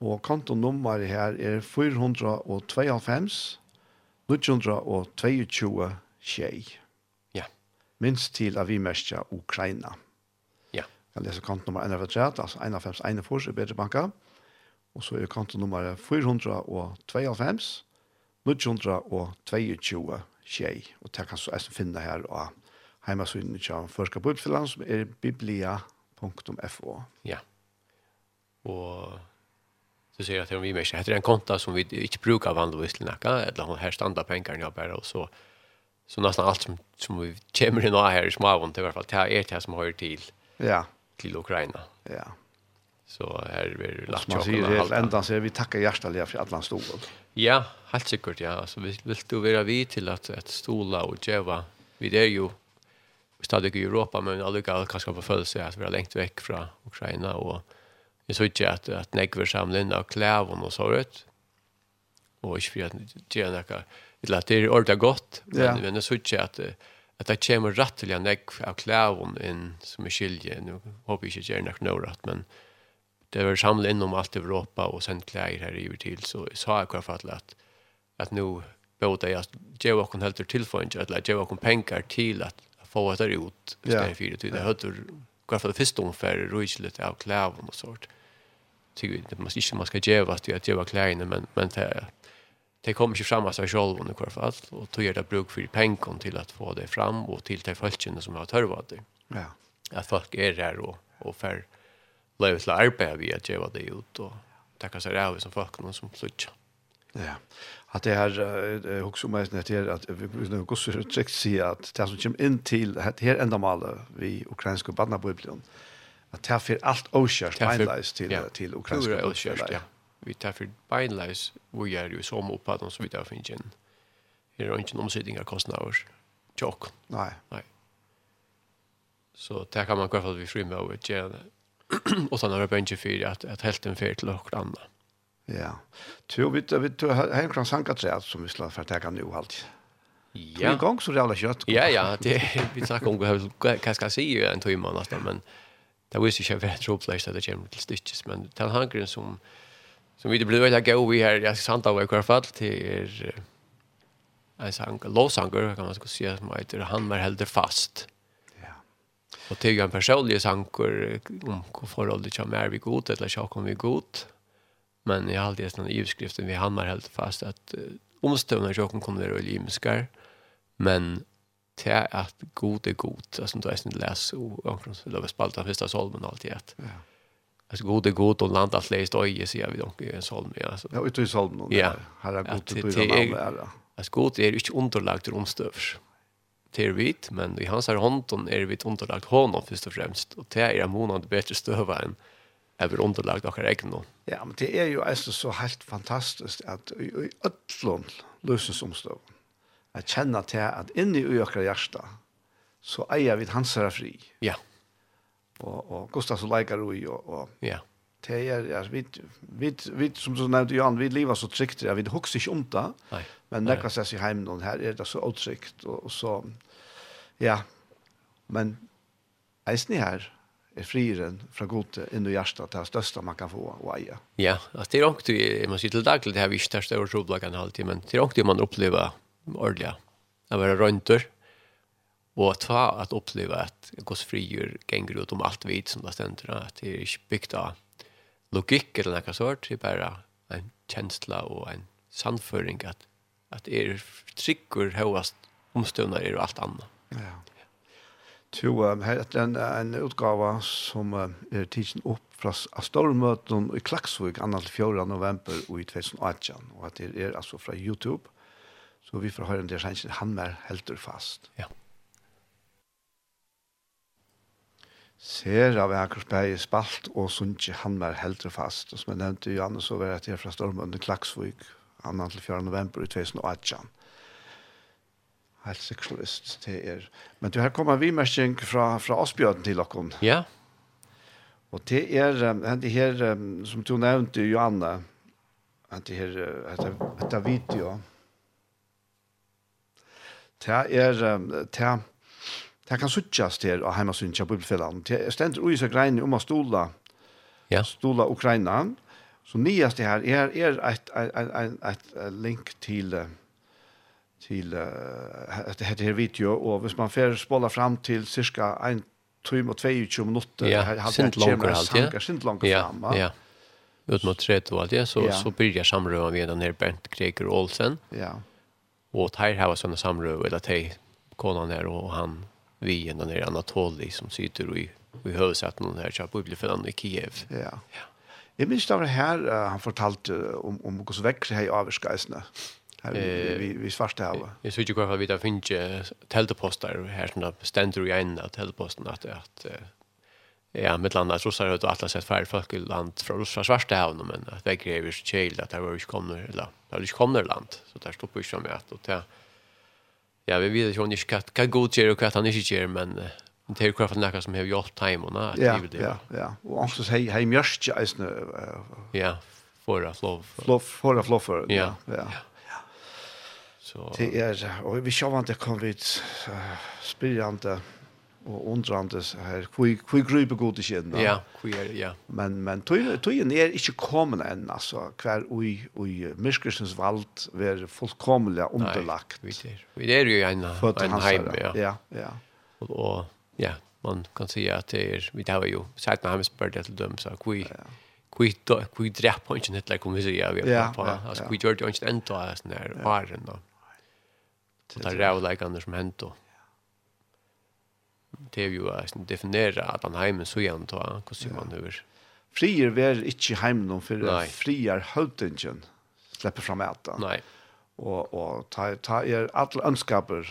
Og kontonummeret her er 492 922 tjei minst til at vi mestja Ukraina. Ja. Jeg leser kontonummer 143, altså 151 i Bedre Banka, og så er kontonummer 492, 922, tjei. Og det kan så jeg finne her og heimasynene til Førska Bibelfiland, som er biblia.fo. Ja. Og så sier jeg til om vi mestja, heter er en konta som vi ikke brukar vanligvis til nekka, eller her standa pengarna bare, og så Så nästan allt som, som vi kommer in här i småvån, i alla fall, det är det som hör till, ja. till Ukraina. Ja. Så här är det lagt Man säger helt ända så vi tackar hjärtaliga för att han stod. Ja, helt säkert, ja. Alltså, vi vill du vara vid till att, att stola och geva. Vi är ju stadig i Europa, men alla kanske på födelse att vi har längt väck från Ukraina och Jeg så ikke at, at negver samlinna av klæven og såret. Og ikke for at det er noe eller att det är ordet gott men yeah. men det så inte att att det kommer rätt till en ägg av klävon in som är skilje. Nu hoppas jag inte gärna nå rätt men det var samla inom allt Europa och sen kläder här i till så sa jag kvar fall att att, att nu båda jag ge och kon helt till för inte att lägga och kon pengar till att få det ut istället för det. Det hade kvar för det första ungefär rojligt av klävon och sånt. Tycker inte man ska inte man ska ge vad det att ge kläderna men men det det kommer ju fram av sig själv under kvar fall och då gör det bruk för pengar till att få det fram och till de folken som har törvat det. Ja. Att folk är där och och för lövet la arbeta vi att göra det ut och tacka sig av som folk någon som slutcha. Ja. Att det här eh, också om att det att vi kunne gå så trygt si att det som kommer in till det här ändamålet vi ukrainska barnabubblan att det här för allt okärt mindlöst till till ukrainska barnabubblan. Ja vi tar för beinleis vi gör ju som upp att de så vi tar finns en är det omsättning av kostnader tjock nej nej så där kan man i alla fall vi frimma <clears throat> och ge och sen har vi bänge för att att helt en fel till och andra ja. Tror vi vi tror hem kan sanka som vi ska för att ta nu allt Ja. En gång så jävla kött. Ja, ja, det vi snackar om vad ska jag ju en timme nästan men det visste jag vet tror place där det kommer till stitches men den hungern som Som vi det blir väldigt gå vi här jag ska av i alla fall till er en sang lovsanger kan man ska säga som heter han mer helder fast. Ja. Och till en personlig sanger om hur förhållandet jag mer vi god eller jag kommer vi god. Men i har alltid läst någon vi han mer helder fast att omstående jag kommer det och limskar. Men till att god är god. Alltså, då är det läs och omkring så låter spalta första solmen alltid. Ja Alltså god är god och land att läst öje ser vi dock i en salm ja så. Ja, ute i salmen. Ja, här är god att du är där. Alltså god är inte underlagt romstövs. Det är vit, men i hans här hånden är vi underlagt honom först och främst och det är en månad bättre stöva än över underlagt och regn. Ja, men det är ju alltså så helt fantastiskt att i öllon löses omstöv. Att känna till att inne i ökra hjärta så äger vi hans här fri. Ja. Yeah och og Gustav så likar ju og ja. Det är ja, vi vi vi som så nämnde Jan vi lever så trygt, ja, vi huxar inte om det. Nei. Men när kan ses i hem og her är det så otryggt och så ja. Men eisen ni här? är friren från gode inn i hjärtat det största man kan få och eie. Ja, att det är också man sitter till dagligt det här vi största och så kan alltid men det är också man upplever ordliga. Det var röntor Och att ta att uppleva att Guds frigjör gänger ut om allt vid som det ständer att det är inte byggt av logik eller något sort det är bara en känsla och en sannföring att att er trycker högast omstundar er och allt annat. Ja. To um, en, en utgave som uh, er tidsen opp fra stormøten i Klaksvik 2. 4. november i 2018, og at det er altså fra YouTube, så vi får høre en del han mer helt fast. Ja. ser av Akers Berg spalt, og sunnje han var heldre fast. Og som jeg nevnte, Janne, så var jeg til fra Storm under Klaksvik, 2. til 4. november i 2018. Helt seksualist til er. Men du, her kommer vi mersing fra, fra Asbjørn til dere. Ja. Og det er, det her, som du nevnte, Johanne, det her, etter video, det er, det er, Det kan suttjas til å heima synja bibelfellan. Det er stendt ui seg grein om å stola, ja. stola Ukraina. Så nyast det her er, er et, et, et, et, link til til uh, det her video, og hvis man får spola fram til cirka 1 time og 22 minutter, ja, sint langer alt, ja. Sint langer fram, ja. ja. Ut mot 30 og alt, ja, så, ja. så byrjar samrøven med den her Bernt Kreger Olsen. Ja. Og her har vi sånne samrøven, eller teg, konan her og han vi en annan Anatoli som sitter i, i någon här så bibelfällan i Kiev. Ja. ja. Jag minns det var här uh, han fortalt om, om hur växer här i Aversgeisna. Här vi, vi, vi svarsta här. Jag såg ju kvar vi där finns telteposter här som ständer i en av telteposterna att, att Ja, med landa så så har alla sett färd folk i land från russar svarta havnen, men att det kräver chill att det var ju kommer eller Det har ju kommer land, så där stoppar ju som att och ja, vi vet ju inte kat kat god ger och kat han inte ger men det är kraft några som har gjort time och nåt Ja, ja, ja. Och också säg hej hej mjörst är nu. Ja, för att lov. Lov för att lov för. Ja, ja. Så det är och vi kör det kan vi spirande og undrandes her, hvor, hvor grupe god ikke inn. Ja, hvor er, ja. Men, men tøyen er ikke kommet enn, altså, hver ui, ui myrskersens vald var fullkomlig underlagt. Nei, vi er, vi er jo en, en heim, ja. Ja, ja. Og, og, ja, man kan si at det er, vi tar jo, sett med heimsbørd til døm, så hvor, ja. hvor, hvor drep på ikke nettleg, kom vi sier, vi er på, altså, hvor gjør det ikke enda, sånn her, varen, da. Det er rævleikene som hendt, og, det er jo å definere at han heimen så igjen ta, hvordan man hører. Frier er ikke heimen, for frier høytingen slipper fram etter. Nei. Og, og ta, ta er alle ønskaper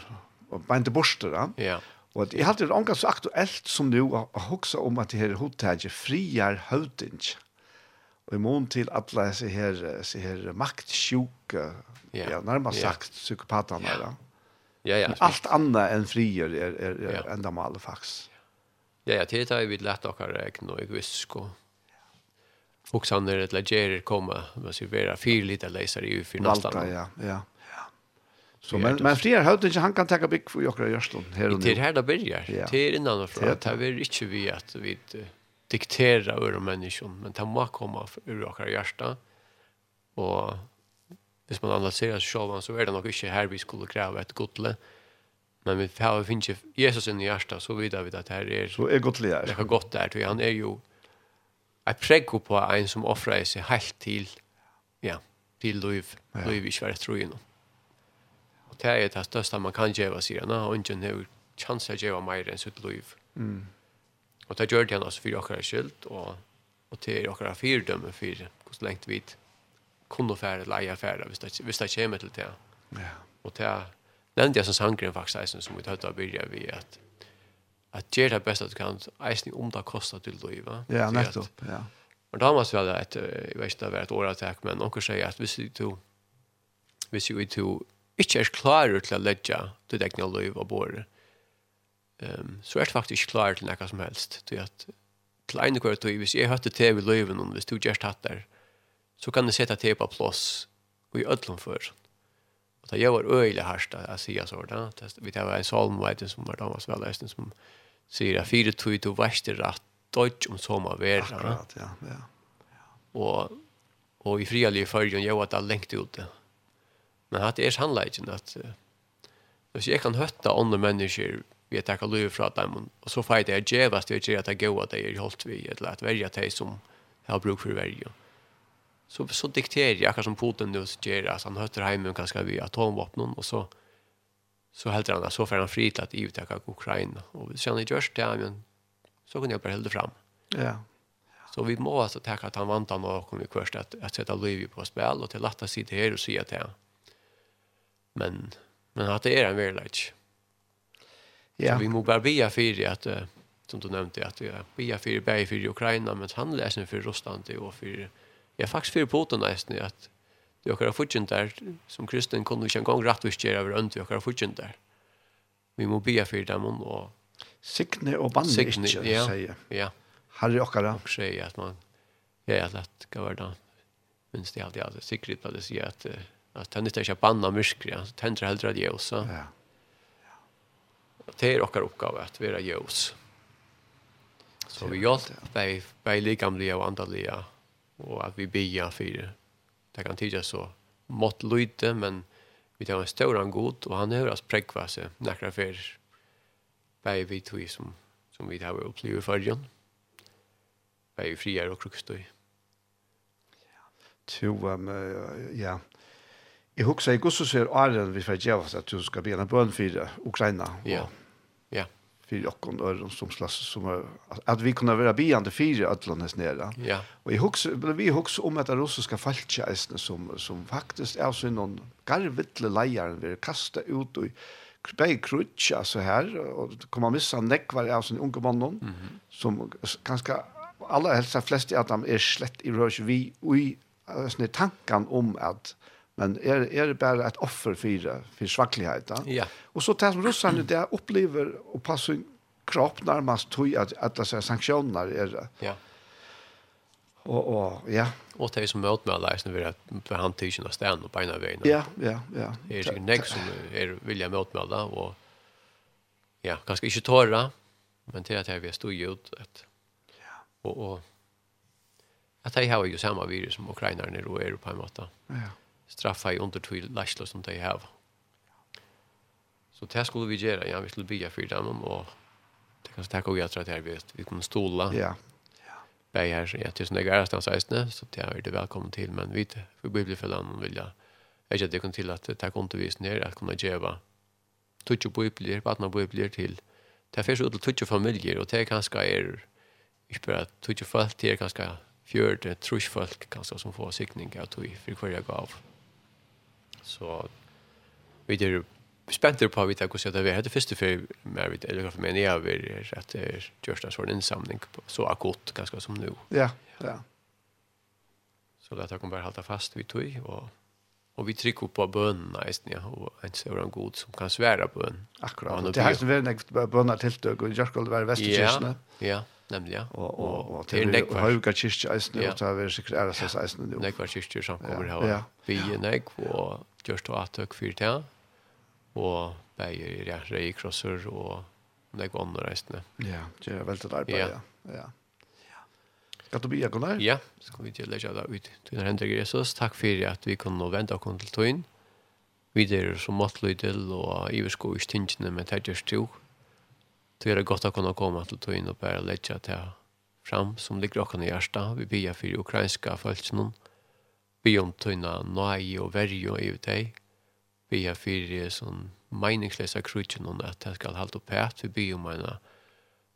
og beinte borster. Ja. Og jeg halte alltid omgang så aktuelt som nu, å huske om at det her hovedtaget frier høytingen og i mån til alle så her, her maktsjuke, yeah. ja, nærmest sagt, yeah. psykopatene. Ja. Ja, ja. Allt annat än frier är, är, är ja. mal fax. Ja, ja, det tar vi lätt att räkna och egoistisk och Och sen när det lägger komma, man ser vera fyra lite läsare i för nästan. Ja, ja. Så men men frier hade inte han kan ta big för jag gör stund här och nu. Det här där börjar. Det är innan och från. Det vi inte vi att vi diktera över människan, men det må komma ur Jokra hjärta. Och hvis man analyserer seg selv, så är det nog inte här vi skulle kräva ett godle. Men vi har finnet Jesus Jesus i hjertet, så vidare vid att här är så är godle her. Det er godt där till han är ju et prägg på en som offrer sig helt till ja, till liv. Ja. Liv i tro tror jag. Och det är det största man kan gjøre, sier Han og ikke har chans att gjøre mer enn sitt liv. Mm. Och det gör det han også for dere skyld och, och det är fyrdømme fyrdöme hvordan lengt längt vi kunde fære eller eja fære hvis det, hvis det kommer till det. Ja. Och det nämnde jag som sangren faktiskt som vi tatt av vi att att göra det bästa du kan eisen om det kostar til liv. Ja, nettopp, ja. Men då måste vi ha ett, jag vet inte det var et åratak, men också sier att hvis du hvis du to inte är klar till att lägga till deg liv av bor. um, så är det faktiskt klar till något som helst. till att till en kvart tog, hvis jag hørte TV-løven, og hvis du just hatt där så kan du sätta det på plats och i ödlom för. Och det gör öjliga härsta att säga så Då. Vi tar en psalm vet som var damas så väl som säger att fyra tog du värste rätt dodge om sommarväder. Akkurat, ja. ja. ja. Och og i frialige følgen gjør att det er lengt ut det. Men att det är sannleggen att hvis jag kan høtte andra människor vi at jeg kan løye fra dem, och så får jag det djevast, jeg att det jeg gjør at jeg er holdt vi, eller att välja det som jeg har bruk for verja så så dikterar jag kanske som Putin nu så ger alltså han hötter hem och kanske vi atomvapen och så så helt han så för han fri till att uttaka Ukraina och sen i just det men så kunde jag bara hålla fram. Ja. Så vi måste alltså tacka att han vantar och kommer först att att sätta Louis på spel och till att sig det här och se att det. Men men att det är en verklighet. Ja. Så vi måste bara be för att som du nämnde att vi är för bäg för Ukraina men han läser för Ryssland och för Jeg er faktisk fyrir på nesten i at det okkar fudgen der, som kristen kunne ikke engang rettvisgjere over ønt vi okkar fudgen der. Vi må bia fyrir dem og... Signe og banne Signe, ikke, ja, sier. Ja. Herre okkar. Og sier at man, ja, at det skal være da, minst det alltid, i alt, sikkert på det sier at, at han ikke er banna myskri, han tender heldre av ljøs. Ja. ja. Det er okkar oppgave at vi er ljøs. Så vi hjelper bei, bei likamlige og andalige och att vi ber för det. Det kan tyda så mått lyte, men vi tar en stor han god och han hör oss präkva sig några för bäj vi tog som, som vi har i fargen. Bäj friar och krukstoj. Jo, um, ja. Jag huxar i Gussus är Arjen vi får gjøre at du skal begynne en for Ukraina. Ja, ja för jocken öron som slags som att vi kunde vara biande fyra här nere. Ja. Och i hooks vi hooks om att det ryska falskjästen som som faktiskt är så någon garvittle lejaren vi kasta ut och bei krutch alltså här och kommer missa neck var är sån unge mannen mm -hmm. som ganska alla helst flest att de är slett i rörs vi och i såna tankan om att men er, er det bare et offer for, for svaklighet. Ja. Og så tas som russerne det opplever och passe kropp nærmest tog at, at det er sanksjoner. Er, ja. Og, og, ja. Og det er som møter med alle eisen ved for han tykker av stedet og beina veien. Ja, ja, ja. Det er sikkert nek som er vilja møte med alle, og ja, kanskje ikke tåra, men til at jeg vil stå i ut, at, og, og at jeg har jo samme virus som ukrainerne og er på en måte. Ja straffa i under till laslo som de har. Så det skulle vi göra. Ja, vi skulle bygga för dem och det kanske tackar jag tror att här vet vi kommer stola. Ja. Ja. Bäj här ja, tusen dagar stans ästne så det är det välkommen till men vi vi blir för dem vill jag. Jag det kan till att ta kontovis ner att kunna geva. Tutju biblir, vatna biblir till. Det finns ut till tutju familjer och det kanske är inte bara tutju folk, det är kanske fjörde trusfolk så som får sikning av tog för hver jeg gav. Så vi er spent på vi tar hvordan det er. Det er første før eller för meg, jeg har att at det er gjørst en sånn innsamling, så akut ganska som nu. Ja, ja. Så det er kan bara hålla fast vi tog, och och vi trykker på bönna nesten, ja, och en ser en god som kan svära på en. Akkurat, det har ju varit en bönna till tiltøk, och jag skulle vara vestekirkene. Ja, ja. Nämligen. Och och och det är näck för höga kyrkor att snö är säkert är det så snö. Nej, för kyrkor som kommer här. Vi näck och just att ta för det. Och bäjer ja reikrosser, og och näck andra resten. Ja, det er veldig arbeid, Ja. Ja. Kan du bli jag kunde? Ja, ska vi till lägga det ut. Du Hendrik Jesus. Tack för att vi kunne vänta och kunde ta. Vi er så måttelig til, och i vi ska ju stinga med. Då är det gott att kunna komma till tog in och bära lägga till fram som ligger och i hjärsta. Vi bier för ukrainska följtsen. Vi om tunna nöj och värj och ut dig. Bier för sån meningslösa krutchen om att det ska hålla upp här. Vi bier om en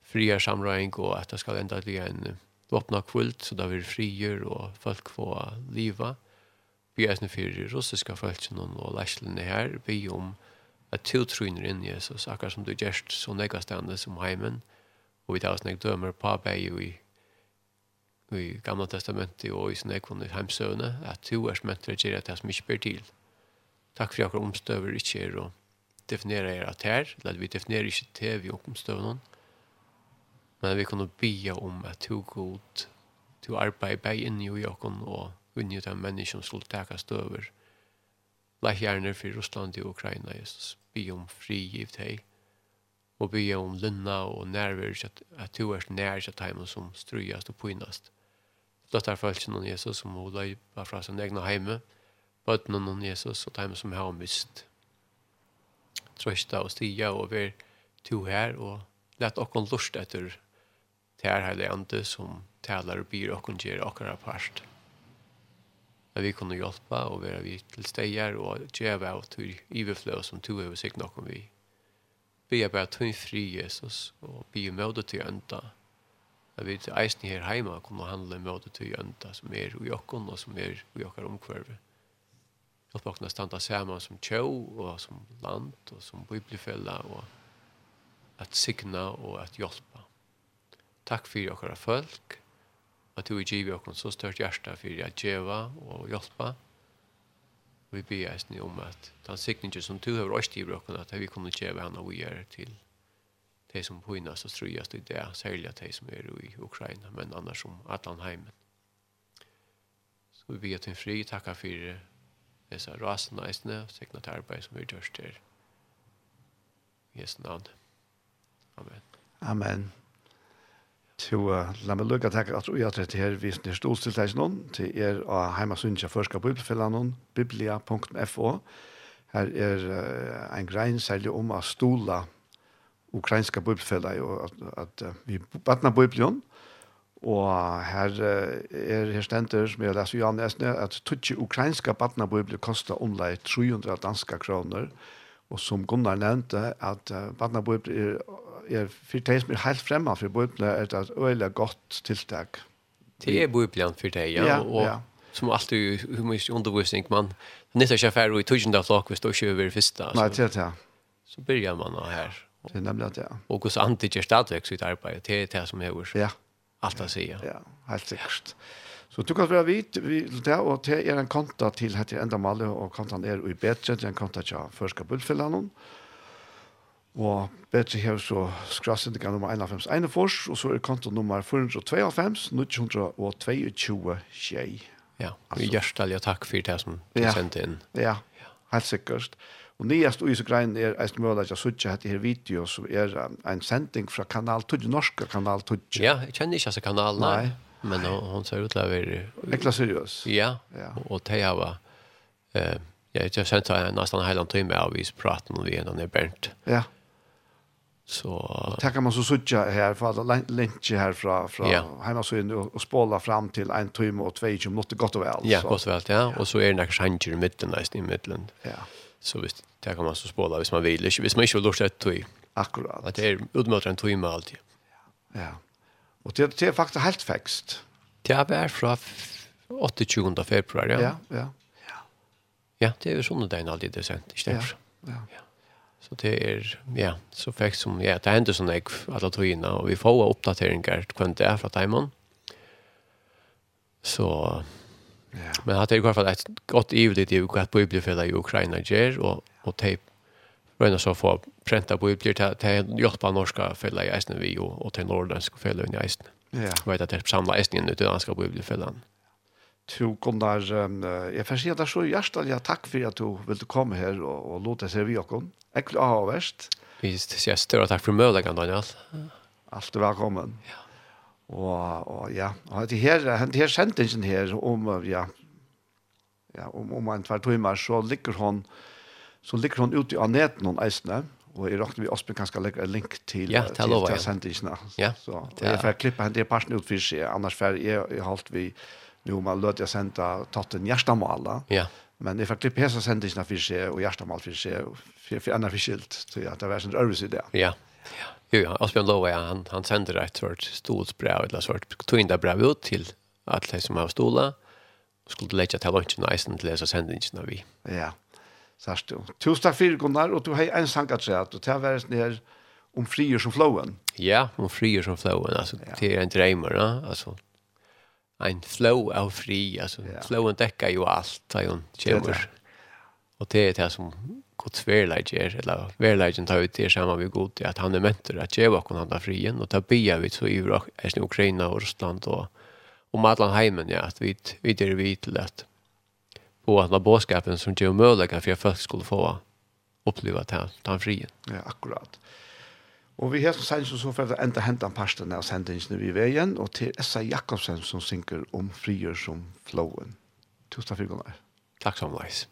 fria samröring och att det ska ända bli en öppna kvult så där vi frier och folk får leva. Vi är för russiska följtsen och läslen här. Vi om at du tryner inn Jesus, akkurat som du gjerst så nekastende som heimen, og vi tar oss nek dømer på beg i, i Gamla Testamentet og i sin ekvån i heimsøvne, at du er som etter gjerra det som ikke ber til. Takk for akkurat omstøver ikke er å definere er at her, eller vi definerer ikke til vi omstøver noen, men vi kunne be om at du god, du arbeid bei inn i jokken og inn i den menneskene som skulle tekast over, og gjerne for Russland og Ukraina, Jesus. Be om fri i deg, og be om lønna og nærvær, at, at du er nær til dem som strøyast og pynast. Dette er følelsen av Jesus som hun løypa fra sin egen heime, bøtten av Jesus og dem som har mist. Trøsta og stiga og vær to her, og lett okkon lust etter til her heilig ande som taler og byr okkon gjør okkara part at vi kunne hjelpe og være vi til steder og gjøre av til iverfløy som to over seg om vi. Vi er bare tøyn fri Jesus og vi er med til ønta. At vi til eisen her hjemme kunne handle med til ønta som er i okken og som er i okker omkvarve. Hjelpe okken å standa sammen som tjå og som land og som biblifella og at signa og at hjelpe. Takk for okkara folk at du giver oss så størt hjärsta för att geva och hjälpa. Vi ber oss nu om at den siktningen som du har röst giver oss att vi kommer geva henne och gjøre till de som påinnas og ströjas i det, särskilt de som är i Ukraina, men annars som allan heimen. Så vi ber till fri, tacka för dessa rasna ni, snö, til arbeid som vi görs till. I Jesu namn. Amen. Amen. Så la meg lukke takk at jeg trett her vi er stolstiltak noen til er av heimasynsja førska bibelfellan biblia.fo Her er en grein særlig om å stola ukrainska bibelfellan og at, at vi batna bibelen og her er her stender som jeg leser Jan Esne at tutsi ukrainska batna biblion kosta omlai 300 danska kroner og Og som Gunnar nevnte, at uh, Vatnaboet er, er for de som er helt fremme for Bibelen, er det et øyelig godt tiltak. Det er Bibelen for deg, ja. ja, og, ja. Som alltid humisk undervisning, man nytter ikke affære i tusen tøyende flak hvis du ikke er første. Nei, det er det. Så begynner man her. Det er nemlig det, ja. Og hos antikker stadigvæk sitt arbeid, det er det som er Ja. Alt å si, ja. Ja, helt sikkert. Ja. Så du kan være vidt vi, det, og det er en konta til etter enda malet, og kontan er i bedre, det er en konta til første bullfellene. Og bedre her så skrasset ikke nummer 51, og så er konta nummer 452, 922 tjei. Ja, vi i hjertelig takk for det som du ja. sendte inn. Ja, helt sikkert. Og nyest og iså grein er eist mulig at jeg sutja hette her video, som er um, en sending fra kanal 2, norska kanal 2. Ja, jeg kjenner ikke altså kanal, nei. nei men hon, hon ser ut att vara... Ekla seriös. Ja, ja. och, och det har. Eh, jag har känt att nästan en hel timme av vi pratar om vi är när Bernt. Ja. Så... Det kan man så sutja här, för att länka här från, från ja. hemma så in och, spola spåla fram till en timme och två timmar, något gott och väl. Ja, så. gott och väl, ja. ja. Och så är det några chanser i mitten, nästan i mitten. Ja. Så visst, det kan man så spåla hvis man vill. Hvis man inte vill lust ett tog. Akkurat. Att det är utmöter en timme alltid. Ja. ja. Og det, det er faktisk helt fækst. Det er fra 28. februar, ja. Ja, ja. Ja, det er jo sånne dagen aldri det er sendt, ikke det? Ja, ja. Så det er, ja, så fikk som, ja, det hender sånn jeg, alle togene, og vi får oppdateringer hvem det er fra Taimann. Så, ja. men det er i hvert fall et godt ivelig til hva Bibelfellet i Ukraina gjør, og, og teip røyna så få prenta på utgjør til, til hjelp av norske fella i eisne vi og, og til norrlandske fella i eisne. Ja. Vet at det er samlet eisne inn uten danske på utgjør fella. Tu Gunnar, um, jeg får si at det er så hjertelig takk for at du ville komme her og, og låte seg vi okken. Ekkert av og verst. Vi sier større takk for mødleggen, Daniel. Alt er velkommen. Ja. Og, og ja, og det her, det her sendingen her om, ja, ja om, om en tvær timer så ligger hun så ligger hon ute av neten hon eisne, og jeg råkner vi også Ospen kanskje legge en link til, ja, til, til, til sendingene. Ja, så det er. jeg får klippe henne i parten ut for seg, annars får jeg, jeg holdt vi, nå man lød jeg sendte tatt en hjertemål, ja. men jeg får klippe hese sendingene for seg, og hjertemål for seg, for, for enda for skilt, så ja, det var en øvelse i det. Ja, ja. Jo, ja, Asbjørn Lova, ja, han, han sender et svart stolsbrev, eller svart tøyndabrev ut til alle som har stolet, og skulle legge og eisen til å lese sendingene vi. Ja, ja Sørst du. Tusen takk for Gunnar, og du har en sang at og til å være ned om frier som flowen. Ja, om frier som flowen, altså, ja. det er en dreimer, ja, altså, en flow av fri, altså, ja. flowen dekker jo alt, da hun kommer. Og det er det som Guds verleid gjør, eller verleidjen tar ut det samme vi god til, at han er mentor, at gjør hva han tar frien, og da blir vi så i Ukraina og Russland, og om alle heimen, ja, at vi, vi er vidt til at och att vara bådskapen som ger möjlighet för att folk skulle få uppleva den, den frien. Ja, akkurat. Og vi har som sendt så for å enda hente en parsten av sendingen i igjen, og til Essa Jakobsen som synker om frier som flowen. Tusen takk for i Takk som leis.